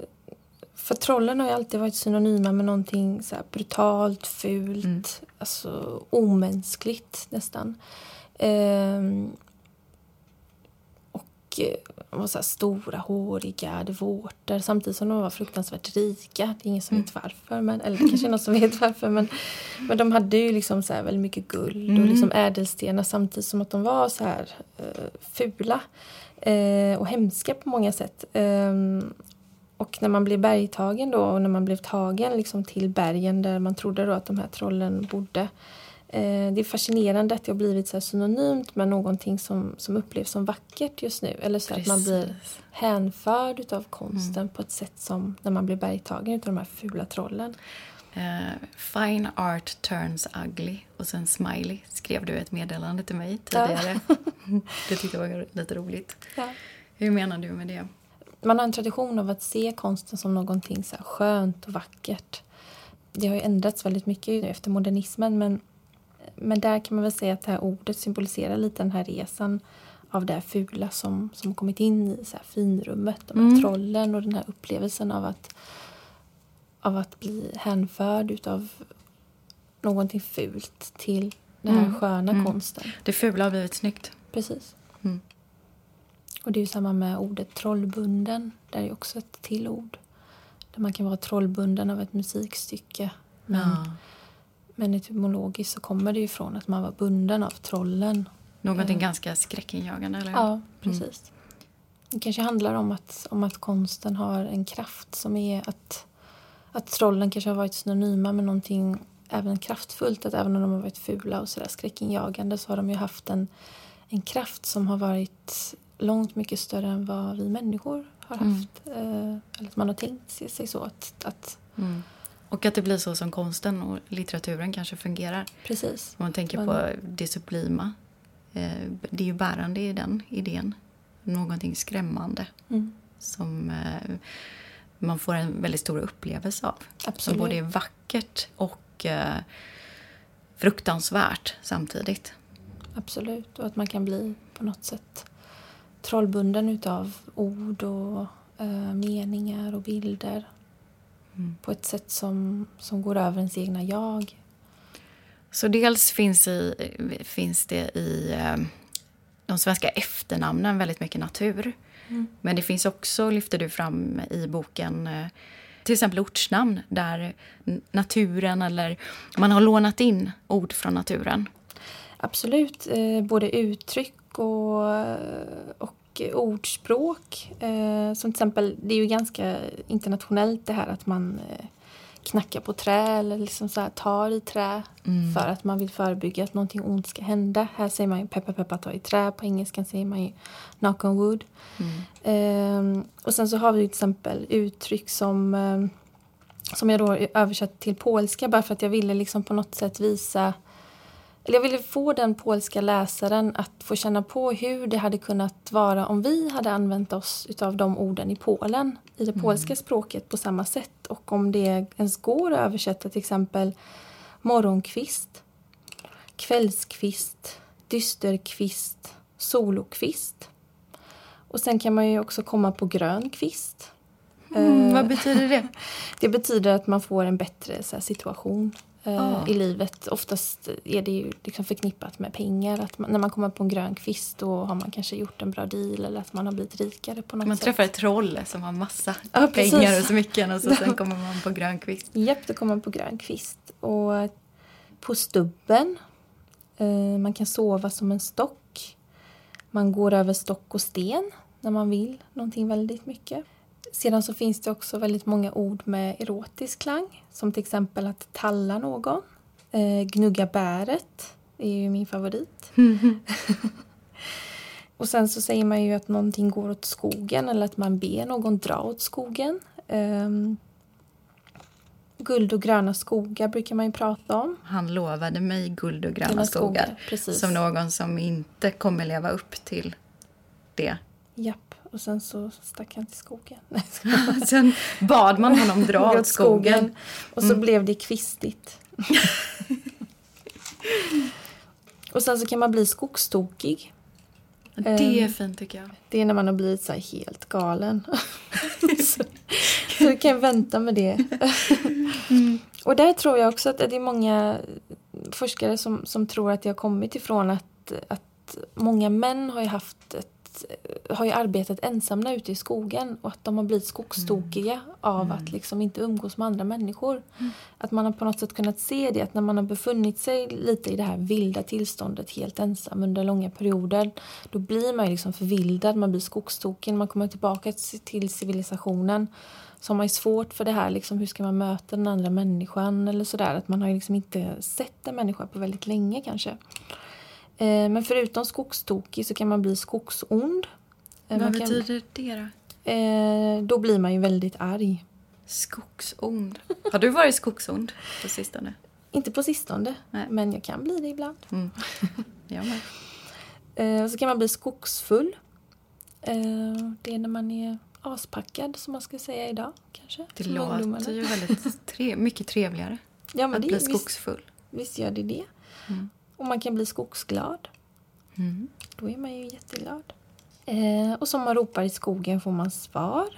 Speaker 1: för trollen har ju alltid varit synonyma med någonting så brutalt, fult, mm. alltså omänskligt nästan. Eh, de var så stora, håriga, hade vårtor samtidigt som de var fruktansvärt rika. Det är ingen som vet varför, men, eller det kanske är någon som vet varför. Men, men de hade ju liksom så väldigt mycket guld och liksom ädelstenar samtidigt som att de var så här eh, fula eh, och hemska på många sätt. Ehm, och när man blev bergtagen då och när man blev tagen liksom till bergen där man trodde då att de här trollen bodde. Eh, det är fascinerande att det har blivit så synonymt med någonting som, som upplevs som vackert just nu. Eller så att man blir hänförd utav konsten mm. på ett sätt som när man blir bergtagen utav de här fula trollen.
Speaker 2: Uh, fine art turns ugly. Och sen smiley skrev du ett meddelande till mig tidigare. Ja. det tyckte jag var lite roligt. Ja. Hur menar du med det?
Speaker 1: Man har en tradition av att se konsten som någonting så skönt och vackert. Det har ju ändrats väldigt mycket efter modernismen men, men där kan man väl säga att det här ordet symboliserar lite den här resan av det här fula som, som kommit in i så här finrummet. De här mm. trollen och den här upplevelsen av att, av att bli hänförd utav någonting fult till den här mm. sköna mm. konsten.
Speaker 2: Det fula har blivit snyggt.
Speaker 1: Precis. Mm. Och det är ju samma med ordet trollbunden. Det är också ett till ord. Där man kan vara trollbunden av ett musikstycke. Men, ja. Men etymologiskt så kommer det ju från att man var bunden av trollen.
Speaker 2: Någonting eh. ganska skräckinjagande, eller
Speaker 1: Ja, mm. precis. Mm. Det kanske handlar om att, om att konsten har en kraft som är att, att trollen kanske har varit synonyma med någonting även kraftfullt. Att även om de har varit fula och sådär skräckinjagande så har de ju haft en, en kraft som har varit långt mycket större än vad vi människor har mm. haft. Mm. eller att man har tänkt sig så. Att, att
Speaker 2: mm. Och att det blir så som konsten och litteraturen kanske fungerar.
Speaker 1: Precis.
Speaker 2: Om man tänker man... på det sublima. Eh, det är ju bärande i den idén. Någonting skrämmande. Mm. Som eh, man får en väldigt stor upplevelse av. Absolut. Som både är vackert och fruktansvärt samtidigt.
Speaker 1: Absolut, och att man kan bli på något sätt trollbunden utav ord och eh, meningar och bilder mm. på ett sätt som, som går över ens egna jag.
Speaker 2: Så dels finns, i, finns det i eh, de svenska efternamnen väldigt mycket natur. Mm. Men det finns också, lyfter du fram i boken, eh, till exempel ortsnamn där naturen eller man har lånat in ord från naturen.
Speaker 1: Absolut, eh, både uttryck och, och ordspråk. Eh, som till exempel, det är ju ganska internationellt det här att man eh, knackar på trä eller liksom så här, tar i trä mm. för att man vill förebygga att någonting ont ska hända. Här säger man ju peppa peppa ta i trä, på engelskan säger man ju knock on wood. Mm. Eh, och sen så har vi till exempel uttryck som eh, som jag då översatt till polska bara för att jag ville liksom på något sätt visa eller jag ville få den polska läsaren att få känna på hur det hade kunnat vara om vi hade använt oss av de orden i Polen, i det mm. polska språket på samma sätt. Och om det ens går att översätta till exempel morgonkvist, kvällskvist, dysterkvist, solokvist. Och sen kan man ju också komma på grön kvist.
Speaker 2: Mm, vad betyder det?
Speaker 1: det betyder att man får en bättre här, situation oh. i livet. Oftast är det ju liksom förknippat med pengar. Att man, när man kommer på en grön kvist då har man kanske gjort en bra deal eller att man har blivit rikare på något
Speaker 2: man
Speaker 1: sätt.
Speaker 2: Man träffar ett troll som har massa ja, pengar och smycken och så sen kommer man på grön kvist.
Speaker 1: Japp, då kommer man på grön kvist. Och på stubben. Eh, man kan sova som en stock. Man går över stock och sten när man vill någonting väldigt mycket. Sedan så finns det också väldigt många ord med erotisk klang. Som till exempel att talla någon. Eh, gnugga bäret är ju min favorit. och sen så säger man ju att någonting går åt skogen eller att man ber någon dra åt skogen. Eh, guld och gröna skogar brukar man ju prata om.
Speaker 2: Han lovade mig guld och gröna skogar. skogar som någon som inte kommer leva upp till det.
Speaker 1: Japp. Och sen så stack han till skogen.
Speaker 2: sen bad man honom dra åt skogen. skogen.
Speaker 1: Och så mm. blev det kvistigt. och sen så kan man bli skogstokig.
Speaker 2: Det är ehm, fint tycker jag.
Speaker 1: Det är när man har blivit så helt galen. så, så du kan vänta med det. mm. Och där tror jag också att det är många forskare som, som tror att det har kommit ifrån att att, många män har ju haft ett har ju arbetat ensamma ute i skogen och att de har blivit skogstokiga mm. av att liksom inte umgås med andra människor. Mm. Att man har på något sätt kunnat se det att när man har befunnit sig lite i det här vilda tillståndet helt ensam under långa perioder då blir man liksom förvildad, man blir skogstokig, man kommer tillbaka till civilisationen så har man ju svårt för det här, liksom, hur ska man möta den andra människan eller sådär. Att man har liksom inte sett en människa på väldigt länge kanske. Eh, men förutom skogstokig så kan man bli skogsond.
Speaker 2: Eh, Vad kan, betyder det då?
Speaker 1: Eh, då blir man ju väldigt arg.
Speaker 2: Skogsond. Har du varit skogsond på sistone?
Speaker 1: Inte på sistone, Nej. men jag kan bli det ibland. Mm.
Speaker 2: Jag med.
Speaker 1: Så kan man bli skogsfull. Det är när man är aspackad som man ska säga idag. Kanske,
Speaker 2: det låter ju väldigt tre mycket trevligare ja, men att det, bli skogsfull.
Speaker 1: Visst, visst gör det det. Mm. Och man kan bli skogsglad. Mm. Då är man ju jätteglad. Eh, och som man ropar i skogen får man svar.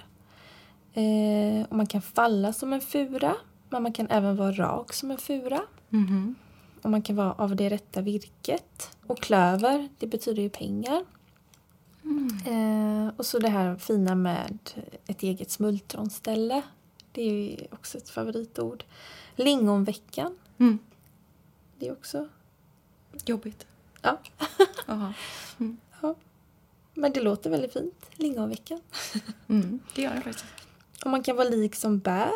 Speaker 1: Eh, och man kan falla som en fura. Men man kan även vara rak som en fura. Mm. Och man kan vara av det rätta virket. Och klöver, det betyder ju pengar. Mm. Eh, och så det här fina med ett eget smultronställe. Det är ju också ett favoritord. Lingonveckan. Mm. Det är också...
Speaker 2: Jobbigt.
Speaker 1: Ja. mm. ja. Men det låter väldigt fint. Lingonveckan.
Speaker 2: mm, det gör det faktiskt.
Speaker 1: Och man kan vara lik som bär.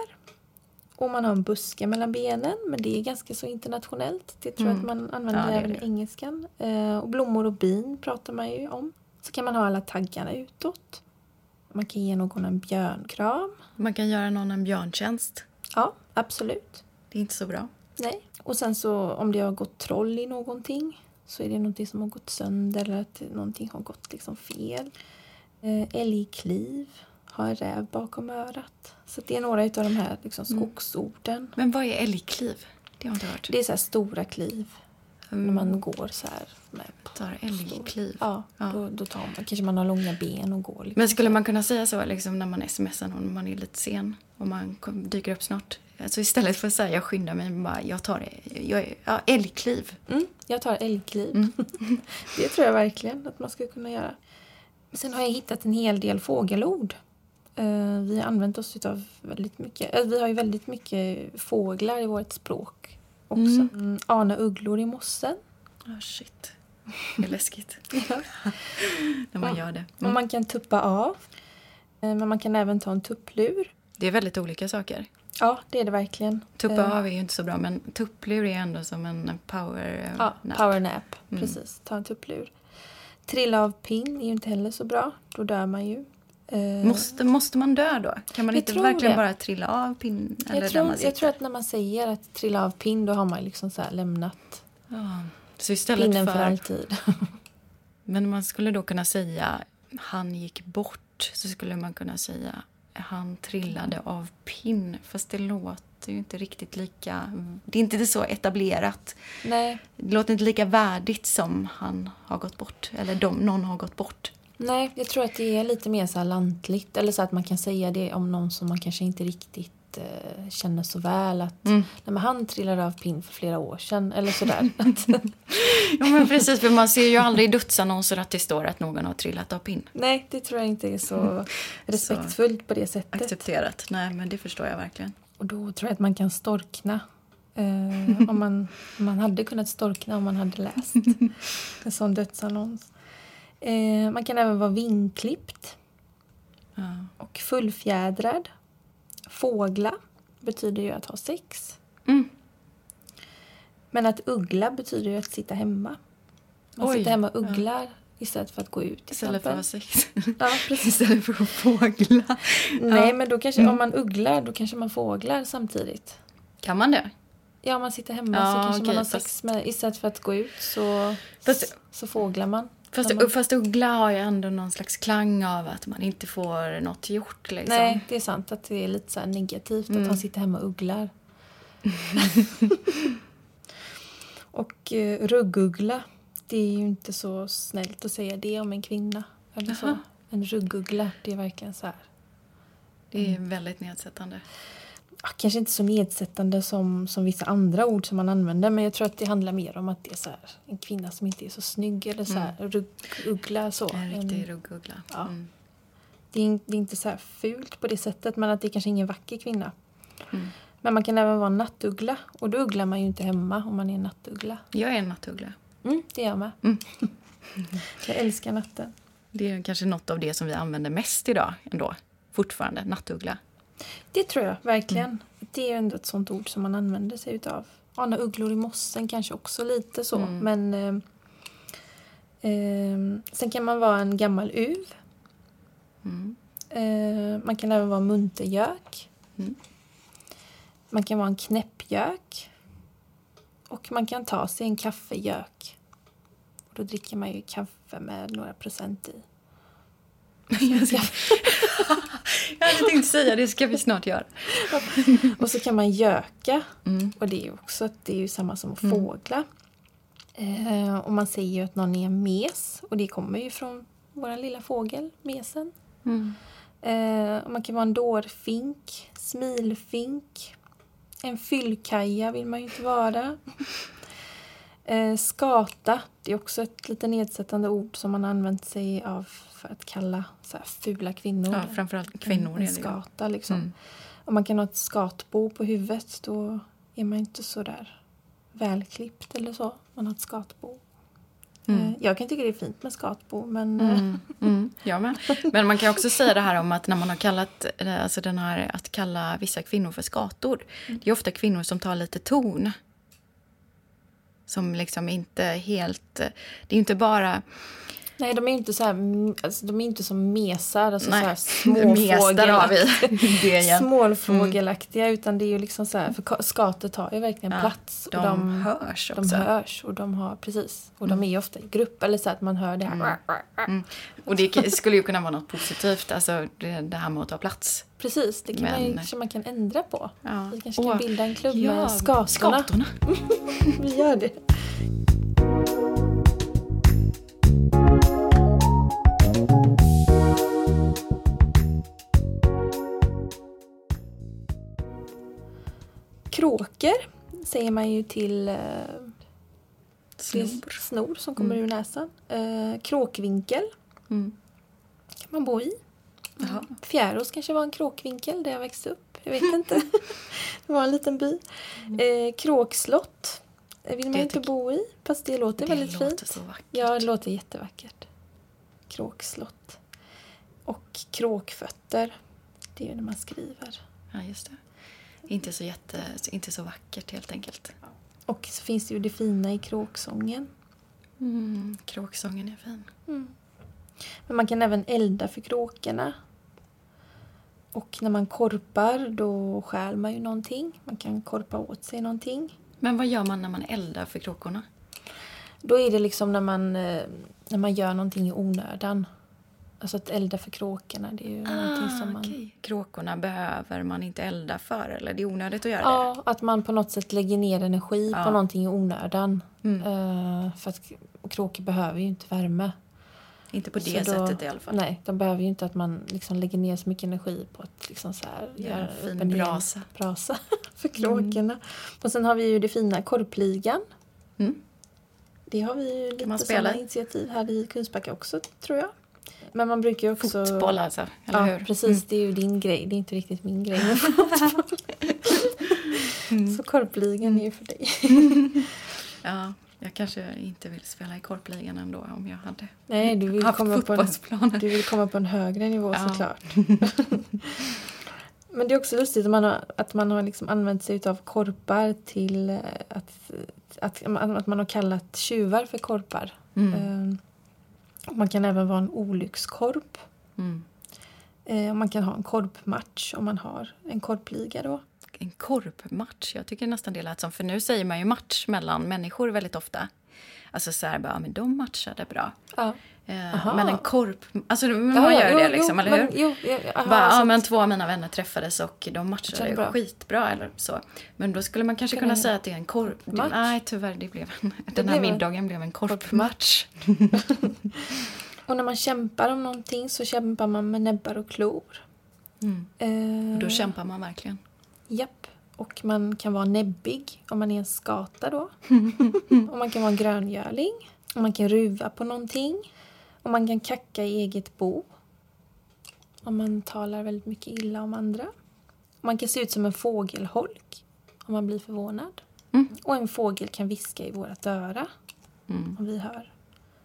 Speaker 1: Och man har en buske mellan benen, men det är ganska så internationellt. Det tror jag mm. att man använder ja, även i engelskan. Eh, och blommor och bin pratar man ju om. Så kan man ha alla taggarna utåt. Man kan ge någon en björnkram.
Speaker 2: Man kan göra någon en björntjänst.
Speaker 1: Ja, absolut.
Speaker 2: Det är inte så bra.
Speaker 1: Nej. Och sen så om det har gått troll i någonting så är det någonting som har gått sönder eller att någonting har gått liksom fel. Eh, älgkliv, ha en räv bakom örat. Så det är några av de här liksom, mm. skogsorden. Mm.
Speaker 2: Men vad är älgkliv? Det har jag inte hört.
Speaker 1: Det är så stora kliv. Mm. När man går så här. Med
Speaker 2: tar älgkliv.
Speaker 1: Ja, ja. Då, då tar man, kanske man har långa ben och går. Liksom.
Speaker 2: Men skulle man kunna säga så liksom, när man smsar någon, man är lite sen och man dyker upp snart? Alltså istället för att säga jag skyndar mig, bara, jag tar jag, ja, älgkliv.
Speaker 1: Mm, jag tar älgkliv. Mm. det tror jag verkligen att man skulle kunna göra. Sen har jag hittat en hel del fågelord. Uh, vi har använt oss av väldigt mycket, uh, vi har ju väldigt mycket fåglar i vårt språk också. Mm. mm ana ugglor i mossen.
Speaker 2: Oh, shit. Det är läskigt. När man gör det.
Speaker 1: Mm. Man kan tuppa av. Uh, men man kan även ta en tupplur.
Speaker 2: Det är väldigt olika saker.
Speaker 1: Ja, det är det verkligen.
Speaker 2: Tuppa uh, av är ju inte så bra, men tupplur är ändå som en power
Speaker 1: ja, nap. Power nap, mm. precis. Ta en tupplur. Trilla av pinn är ju inte heller så bra. Då dör man ju.
Speaker 2: Uh, måste, måste man dö då? Kan man inte verkligen det. bara trilla av pinn?
Speaker 1: Eller jag, tror, jag tror att när man säger att trilla av pinn då har man liksom så lämnat
Speaker 2: ja. så istället
Speaker 1: pinnen för, för alltid.
Speaker 2: men man skulle då kunna säga han gick bort så skulle man kunna säga han trillade av pinn. Fast det låter ju inte riktigt lika... Det är inte så etablerat.
Speaker 1: Nej.
Speaker 2: Det låter inte lika värdigt som han har gått bort. Eller de, någon har gått bort.
Speaker 1: Nej, jag tror att det är lite mer så lantligt. Eller så att man kan säga det om någon som man kanske inte riktigt eh, känner så väl att mm. men han trillade av pinn för flera år sedan eller sådär.
Speaker 2: ja men precis, för man ser ju aldrig i dödsannonser att det står att någon har trillat av pinn.
Speaker 1: Nej, det tror jag inte är så mm. respektfullt så på det sättet.
Speaker 2: Accepterat, nej men det förstår jag verkligen.
Speaker 1: Och då tror jag att man kan storkna. Eh, om, man, man hade kunnat storkna om man hade läst en sån dödsannons. Eh, man kan även vara vinklippt. Ja. Och fullfjädrad. Fågla betyder ju att ha sex. Mm. Men att uggla betyder ju att sitta hemma. Man Oj, sitter hemma och ugglar ja. istället för att gå ut.
Speaker 2: Istället för att ha sex.
Speaker 1: Ja, precis.
Speaker 2: istället för att fågla.
Speaker 1: Nej, ja. men då kanske, mm. om man ugglar då kanske man fåglar samtidigt.
Speaker 2: Kan man det?
Speaker 1: Ja, om man sitter hemma ja, så kanske okay, man har sex fast... med, istället för att gå ut så, fast... så fåglar man.
Speaker 2: Fast, man... fast uggla har ju ändå någon slags klang av att man inte får något gjort. Liksom.
Speaker 1: Nej, det är sant att det är lite så negativt mm. att han sitter hemma och ugglar. och uh, rugguggla, det är ju inte så snällt att säga det om en kvinna. Eller så. En rugguggla, det är verkligen så här.
Speaker 2: Det är mm. väldigt nedsättande.
Speaker 1: Kanske inte så nedsättande som, som vissa andra ord som man använder men jag tror att det handlar mer om att det är så här, en kvinna som inte är så snygg eller så här, ruggugla. Så.
Speaker 2: En riktig ruggugla.
Speaker 1: Ja.
Speaker 2: Mm.
Speaker 1: det, är, det är inte så här fult på det sättet men att det är kanske ingen vacker kvinna.
Speaker 2: Mm.
Speaker 1: Men man kan även vara nattuggla och då ugglar man ju inte hemma om man är en nattuggla.
Speaker 2: Jag är en nattuggla.
Speaker 1: Mm, det gör jag med.
Speaker 2: Mm.
Speaker 1: jag älskar natten.
Speaker 2: Det är kanske något av det som vi använder mest idag ändå. Fortfarande, nattuggla.
Speaker 1: Det tror jag verkligen. Det är ändå ett sånt ord som man använder sig utav. Ana ugglor i mossen kanske också lite så.
Speaker 2: Mm.
Speaker 1: Men eh, eh, sen kan man vara en gammal uv.
Speaker 2: Mm.
Speaker 1: Eh, man kan även vara muntergök.
Speaker 2: Mm.
Speaker 1: Man kan vara en knäppgök. Och man kan ta sig en kaffegök. Och då dricker man ju kaffe med några procent i.
Speaker 2: Jag hade tänkt säga det, ska vi snart göra.
Speaker 1: Och så kan man göka.
Speaker 2: Mm.
Speaker 1: Och det är också det är ju samma som att fågla. Eh, och man säger ju att någon är en mes. Och det kommer ju från vår lilla fågel, mesen.
Speaker 2: Mm.
Speaker 1: Eh, och man kan vara en dårfink, smilfink. En fyllkaja vill man ju inte vara. Eh, skata, det är också ett lite nedsättande ord som man använt sig av för att kalla så här fula kvinnor.
Speaker 2: Ja, framförallt kvinnor
Speaker 1: en, en skata liksom.
Speaker 2: Mm.
Speaker 1: Om man kan ha ett skatbo på huvudet då är man inte så där välklippt eller så. Man har ett skatbo.
Speaker 2: Mm.
Speaker 1: Eh, Jag kan tycka det är fint med skatbo men eh,
Speaker 2: Mm, mm, jag med. Men man kan också säga det här om att när man har kallat, eh, alltså den här att kalla vissa kvinnor för skator. Det är ofta kvinnor som tar lite ton. Som liksom inte helt, det är inte bara
Speaker 1: nej de är inte så här, mm, alltså, de är inte som mesar, alltså
Speaker 2: Nej,
Speaker 1: så här
Speaker 2: igen.
Speaker 1: småfågelaktiga utan det är ju liksom så här, för ka- skatet har ju verkligen
Speaker 2: Ja,
Speaker 1: plats. och
Speaker 2: de hörs
Speaker 1: de
Speaker 2: också.
Speaker 1: hörs och de har, precis, och de är ju ofta i grupp eller så att man hör det här.
Speaker 2: Mm. Och det skulle ju kunna vara något positivt, alltså det, det här med att ta plats.
Speaker 1: Precis, det kan man ju,
Speaker 2: Men-
Speaker 1: kanske man kan ändra på.
Speaker 2: Ja.
Speaker 1: Vi kanske kan
Speaker 2: Åh,
Speaker 1: bilda en klubb
Speaker 2: ja,
Speaker 1: med skatorna.
Speaker 2: skatorna.
Speaker 1: Vi gör det. Kråkor säger man ju till eh,
Speaker 2: Snor.
Speaker 1: snor som kommer ur näsan. Eh, kråkvinkel
Speaker 2: Mm.
Speaker 1: kan man bo i.
Speaker 2: Jaha.
Speaker 1: Fjärås kanske var en kråkvinkel där jag växte upp. Jag vet inte. det var en liten by. Eh, kråkslott eh, vill man inte bo i. Fast det låter
Speaker 2: Det
Speaker 1: väldigt
Speaker 2: låter
Speaker 1: fint.
Speaker 2: så vackert.
Speaker 1: Ja, det låter jättevackert. Kråkslott. Och kråkfötter. Det är ju när man skriver.
Speaker 2: Ja, just det. Inte så, jätte, inte så vackert helt enkelt.
Speaker 1: Och så finns det ju det fina i kråksången.
Speaker 2: Mm. Kråksången är fin.
Speaker 1: Men man kan även elda för kråkorna. Och när man korpar då stjäl man ju någonting. Man kan korpa åt sig någonting.
Speaker 2: Men vad gör man när man eldar för kråkorna?
Speaker 1: Då är det liksom när man, eh, när man gör någonting i onödan. Alltså att elda för kråkorna, det är ju någonting som man...
Speaker 2: Ah, okej. Kråkorna behöver man inte elda för, eller det är onödigt att göra
Speaker 1: Ja, att man på något sätt lägger ner energi
Speaker 2: Ja.
Speaker 1: på någonting i onödan.
Speaker 2: Mm.
Speaker 1: Eh, för att kråkor behöver ju inte värme.
Speaker 2: det. Inte på
Speaker 1: Så
Speaker 2: det
Speaker 1: då-
Speaker 2: sättet i alla fall.
Speaker 1: Nej, de behöver ju inte att man liksom lägger ner så mycket energi på att liksom så här
Speaker 2: Göra
Speaker 1: göra
Speaker 2: en fin brasa.
Speaker 1: brasa för kråkorna. Och sen har vi ju det fina korpligan.
Speaker 2: Mm.
Speaker 1: Det har vi ju lite
Speaker 2: i?
Speaker 1: initiativ här i Kungsbacka också, tror jag. Men man brukar ju också...
Speaker 2: Fotboll alltså, eller
Speaker 1: ja,
Speaker 2: hur? Mm.
Speaker 1: precis. Det är ju din grej. Det är inte riktigt min grej med fotboll.
Speaker 2: Mm.
Speaker 1: Så korpligan är ju för dig.
Speaker 2: Ja, jag kanske inte vill spela i korpligan ändå om jag hade
Speaker 1: Nej, du vill,
Speaker 2: haft
Speaker 1: komma på en, du vill komma på en högre nivå
Speaker 2: Ja.
Speaker 1: såklart. Men det är också lustigt att man har, att man har liksom använt sig av korpar till eh, att, att, att man har kallat tjuvar för korpar.
Speaker 2: Mm.
Speaker 1: Man kan även vara en olyckskorp.
Speaker 2: Mm.
Speaker 1: Eh, Man kan ha en korpmatch om man har en korpliga då.
Speaker 2: En korpmatch, jag tycker nästan det lät som, för nu säger man ju match mellan människor väldigt ofta. Alltså så här, bara, men de matchade bra.
Speaker 1: Ja.
Speaker 2: Eh,
Speaker 1: Aha.
Speaker 2: men en korp, alltså man
Speaker 1: Ja,
Speaker 2: gör
Speaker 1: jo,
Speaker 2: det
Speaker 1: jo,
Speaker 2: liksom, eller
Speaker 1: men,
Speaker 2: hur?
Speaker 1: Jo, ja, aha,
Speaker 2: Bara, ja, men två av mina vänner träffades och de matchade
Speaker 1: bra.
Speaker 2: skitbra eller så. Men då skulle man kanske
Speaker 1: Kan
Speaker 2: kunna
Speaker 1: det-
Speaker 2: säga att det är en korp...
Speaker 1: Match?
Speaker 2: Nej, tyvärr, det blev en, den här
Speaker 1: blev en-
Speaker 2: middagen blev en korpmatch.
Speaker 1: Och när man kämpar om någonting så kämpar man med näbbar och klor.
Speaker 2: Mm.
Speaker 1: Eh,
Speaker 2: Då kämpar man verkligen.
Speaker 1: Japp. Och man kan vara näbbig om man är en skata då. och man kan vara en gröngöling. Och man kan ruva på någonting. Och man kan kacka i eget bo. Om man talar väldigt mycket illa om andra. Man kan se ut som en fågelholk om man blir förvånad.
Speaker 2: Mm.
Speaker 1: Och en fågel kan viska i vårat öra
Speaker 2: Mm.
Speaker 1: om vi hör.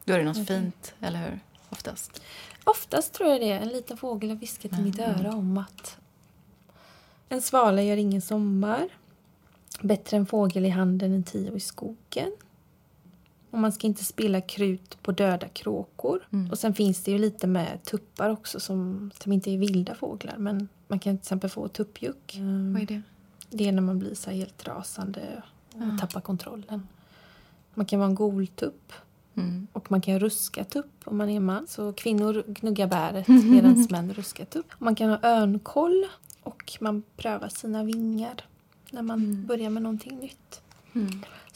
Speaker 2: Då är det något fint, eller hur? Oftast.
Speaker 1: Oftast tror jag det. En liten fågel har viskat i mitt öra om att en svala gör ingen sommar. Bättre en fågel i handen än tio i skogen. Och man ska inte spilla krut på döda kråkor.
Speaker 2: Mm.
Speaker 1: Och sen finns det ju lite med tuppar också som, som inte är vilda fåglar. Men man kan till exempel få tuppjuck.
Speaker 2: Vad är det?
Speaker 1: Det är när man blir så helt rasande och
Speaker 2: Ah.
Speaker 1: tappar kontrollen. Man kan vara en goltupp.
Speaker 2: Mm.
Speaker 1: Och man kan ruska tupp om man är man. Så kvinnor gnuggar bäret medan män ruskar tupp. Man kan ha örnkoll och man prövar sina vingar när man börjar med någonting nytt.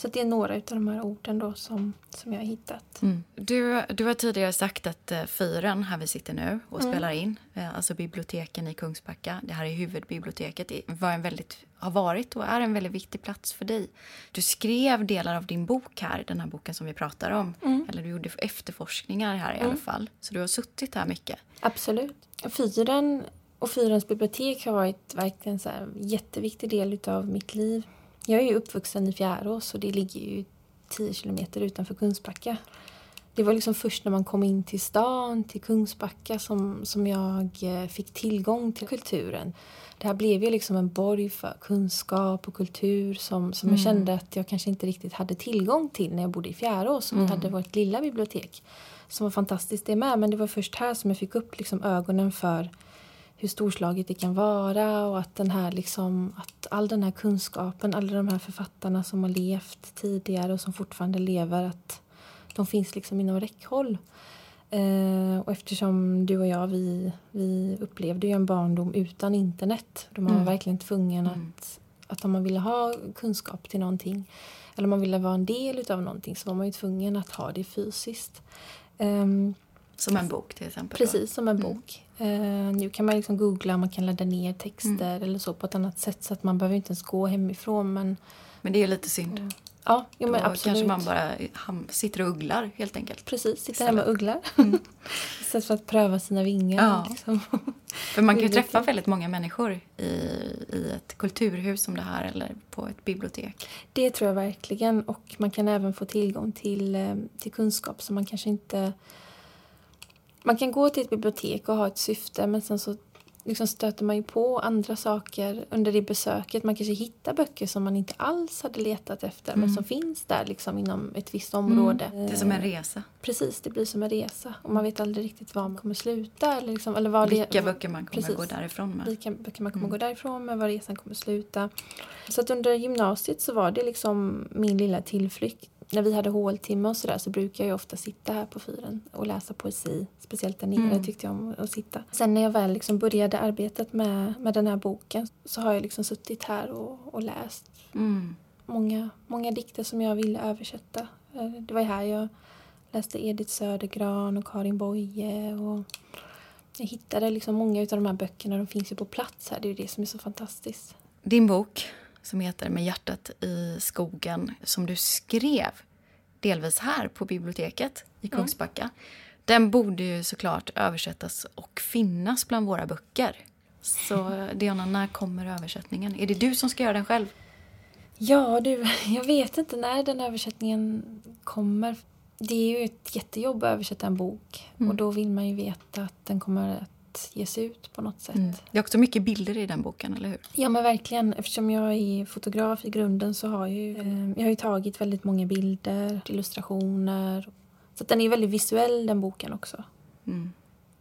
Speaker 2: Mm.
Speaker 1: Så det är några av de här orden då som, som jag har hittat.
Speaker 2: Mm. Du, du har tidigare sagt att eh, fyren, här vi sitter nu och
Speaker 1: Mm.
Speaker 2: spelar in, eh, alltså biblioteken i Kungsbacka, det här är huvudbiblioteket, var en väldigt, har varit och är en väldigt viktig plats för dig. Du skrev delar av din bok här, den här boken som vi pratar om,
Speaker 1: Mm.
Speaker 2: eller du gjorde efterforskningar här i alla fall, så du har suttit här mycket.
Speaker 1: Absolut. Fyren och Fyrens bibliotek har varit verkligen en jätteviktig del utav mitt liv. Jag är ju uppvuxen i Fjärås och det ligger ju 10 kilometer utanför Kungsbacka. Det var liksom först när man kom in till stan, till Kungsbacka, som, som jag eh, fick tillgång till kulturen. Det här blev ju liksom en borg för kunskap och kultur som, som jag kände att jag kanske inte riktigt hade tillgång till när jag bodde i Fjärås. Och vi hade vårt lilla bibliotek som var fantastiskt det med. Men det var först här som jag fick upp liksom ögonen för hur storslaget det kan vara och att, den här liksom, att all den här kunskapen, alla de här författarna som har levt tidigare och som fortfarande lever, att de finns liksom inom räckhåll. Eh, och eftersom du och jag, vi, vi upplevde ju en barndom utan internet. Då man var verkligen tvungen att, att om man ville ha kunskap till någonting eller om man ville vara en del av någonting så var man ju tvungen att ha det fysiskt. Ehm,
Speaker 2: Som en bok till exempel. då.
Speaker 1: Precis, som en bok. Eh, nu kan man liksom googla, man kan ladda ner texter eller så på ett annat sätt så att man behöver inte ens gå hemifrån. Men
Speaker 2: Men det är lite synd.
Speaker 1: ja, jo,
Speaker 2: Då
Speaker 1: men absolut.
Speaker 2: kanske man bara sitter och ugglar helt enkelt.
Speaker 1: Precis, sitter hemma och ugglar. Istället för att pröva sina vingar.
Speaker 2: Ja.
Speaker 1: Liksom.
Speaker 2: För man kan ju träffa väldigt många människor i, i ett kulturhus som det här eller på ett bibliotek.
Speaker 1: Det tror jag verkligen. Och man kan även få tillgång till, eh, till kunskap som man kanske inte... Man kan gå till ett bibliotek och ha ett syfte men sen så liksom stöter man ju på andra saker under det besöket. Man kanske hittar böcker som man inte alls hade letat efter men som finns där liksom inom ett visst område.
Speaker 2: Mm. Det är som en resa.
Speaker 1: Precis, det blir som en resa. Och man vet aldrig riktigt var man kommer sluta. Eller, liksom, eller vad
Speaker 2: Vilka böcker man kommer
Speaker 1: Precis.
Speaker 2: gå därifrån med.
Speaker 1: vilka böcker man kommer
Speaker 2: Mm.
Speaker 1: gå därifrån med, var resan kommer sluta. Så att under gymnasiet så var det liksom min lilla tillflykt. När vi hade håltimme och sådär så brukar jag ofta sitta här på fyren och läsa poesi. Speciellt där nere
Speaker 2: Mm.
Speaker 1: tyckte jag om att sitta. Sen när jag väl liksom började arbetet med, med den här boken så har jag liksom suttit här och, och läst
Speaker 2: Mm.
Speaker 1: många, många dikter som jag ville översätta. Eh, Det var här jag läste Edith Södergran och Karin Boye. Och jag hittade liksom många av de här böckerna, de finns ju på plats här. Det är ju det som är så fantastiskt.
Speaker 2: Din bok som heter Med hjärtat i skogen som du skrev delvis här på biblioteket i Kungsbacka. Den borde ju såklart översättas och finnas bland våra böcker. Så Diana, när kommer översättningen? Är det du som ska göra den själv?
Speaker 1: Ja, du, jag vet inte när den översättningen kommer. Det är ju ett jättejobb att översätta en bok och då vill man ju veta att den kommer att ges ut på något sätt.
Speaker 2: Det är också mycket bilder i den boken, eller hur?
Speaker 1: Ja men verkligen. Eftersom jag är fotograf i grunden så har jag ju, eh, jag har tagit väldigt många bilder, illustrationer. Så att den är väldigt visuell den boken också.
Speaker 2: Mm.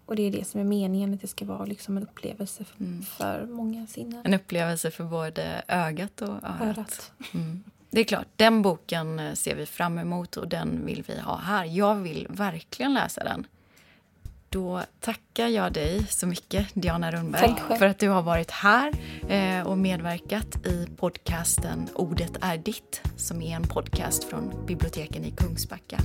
Speaker 1: Och det är det som är meningen, att det ska vara liksom en upplevelse för, för många sinnen.
Speaker 2: En upplevelse för både ögat och örat.
Speaker 1: Örat.
Speaker 2: Mm. Det är klart, den boken eh, ser vi fram emot och den vill vi ha här. Jag vill verkligen läsa den. Då tackar jag dig så mycket, Diana Rundberg, för att du har varit här eh, och medverkat i podcasten Ordet är ditt, som är en podcast från biblioteken i Kungsbacka.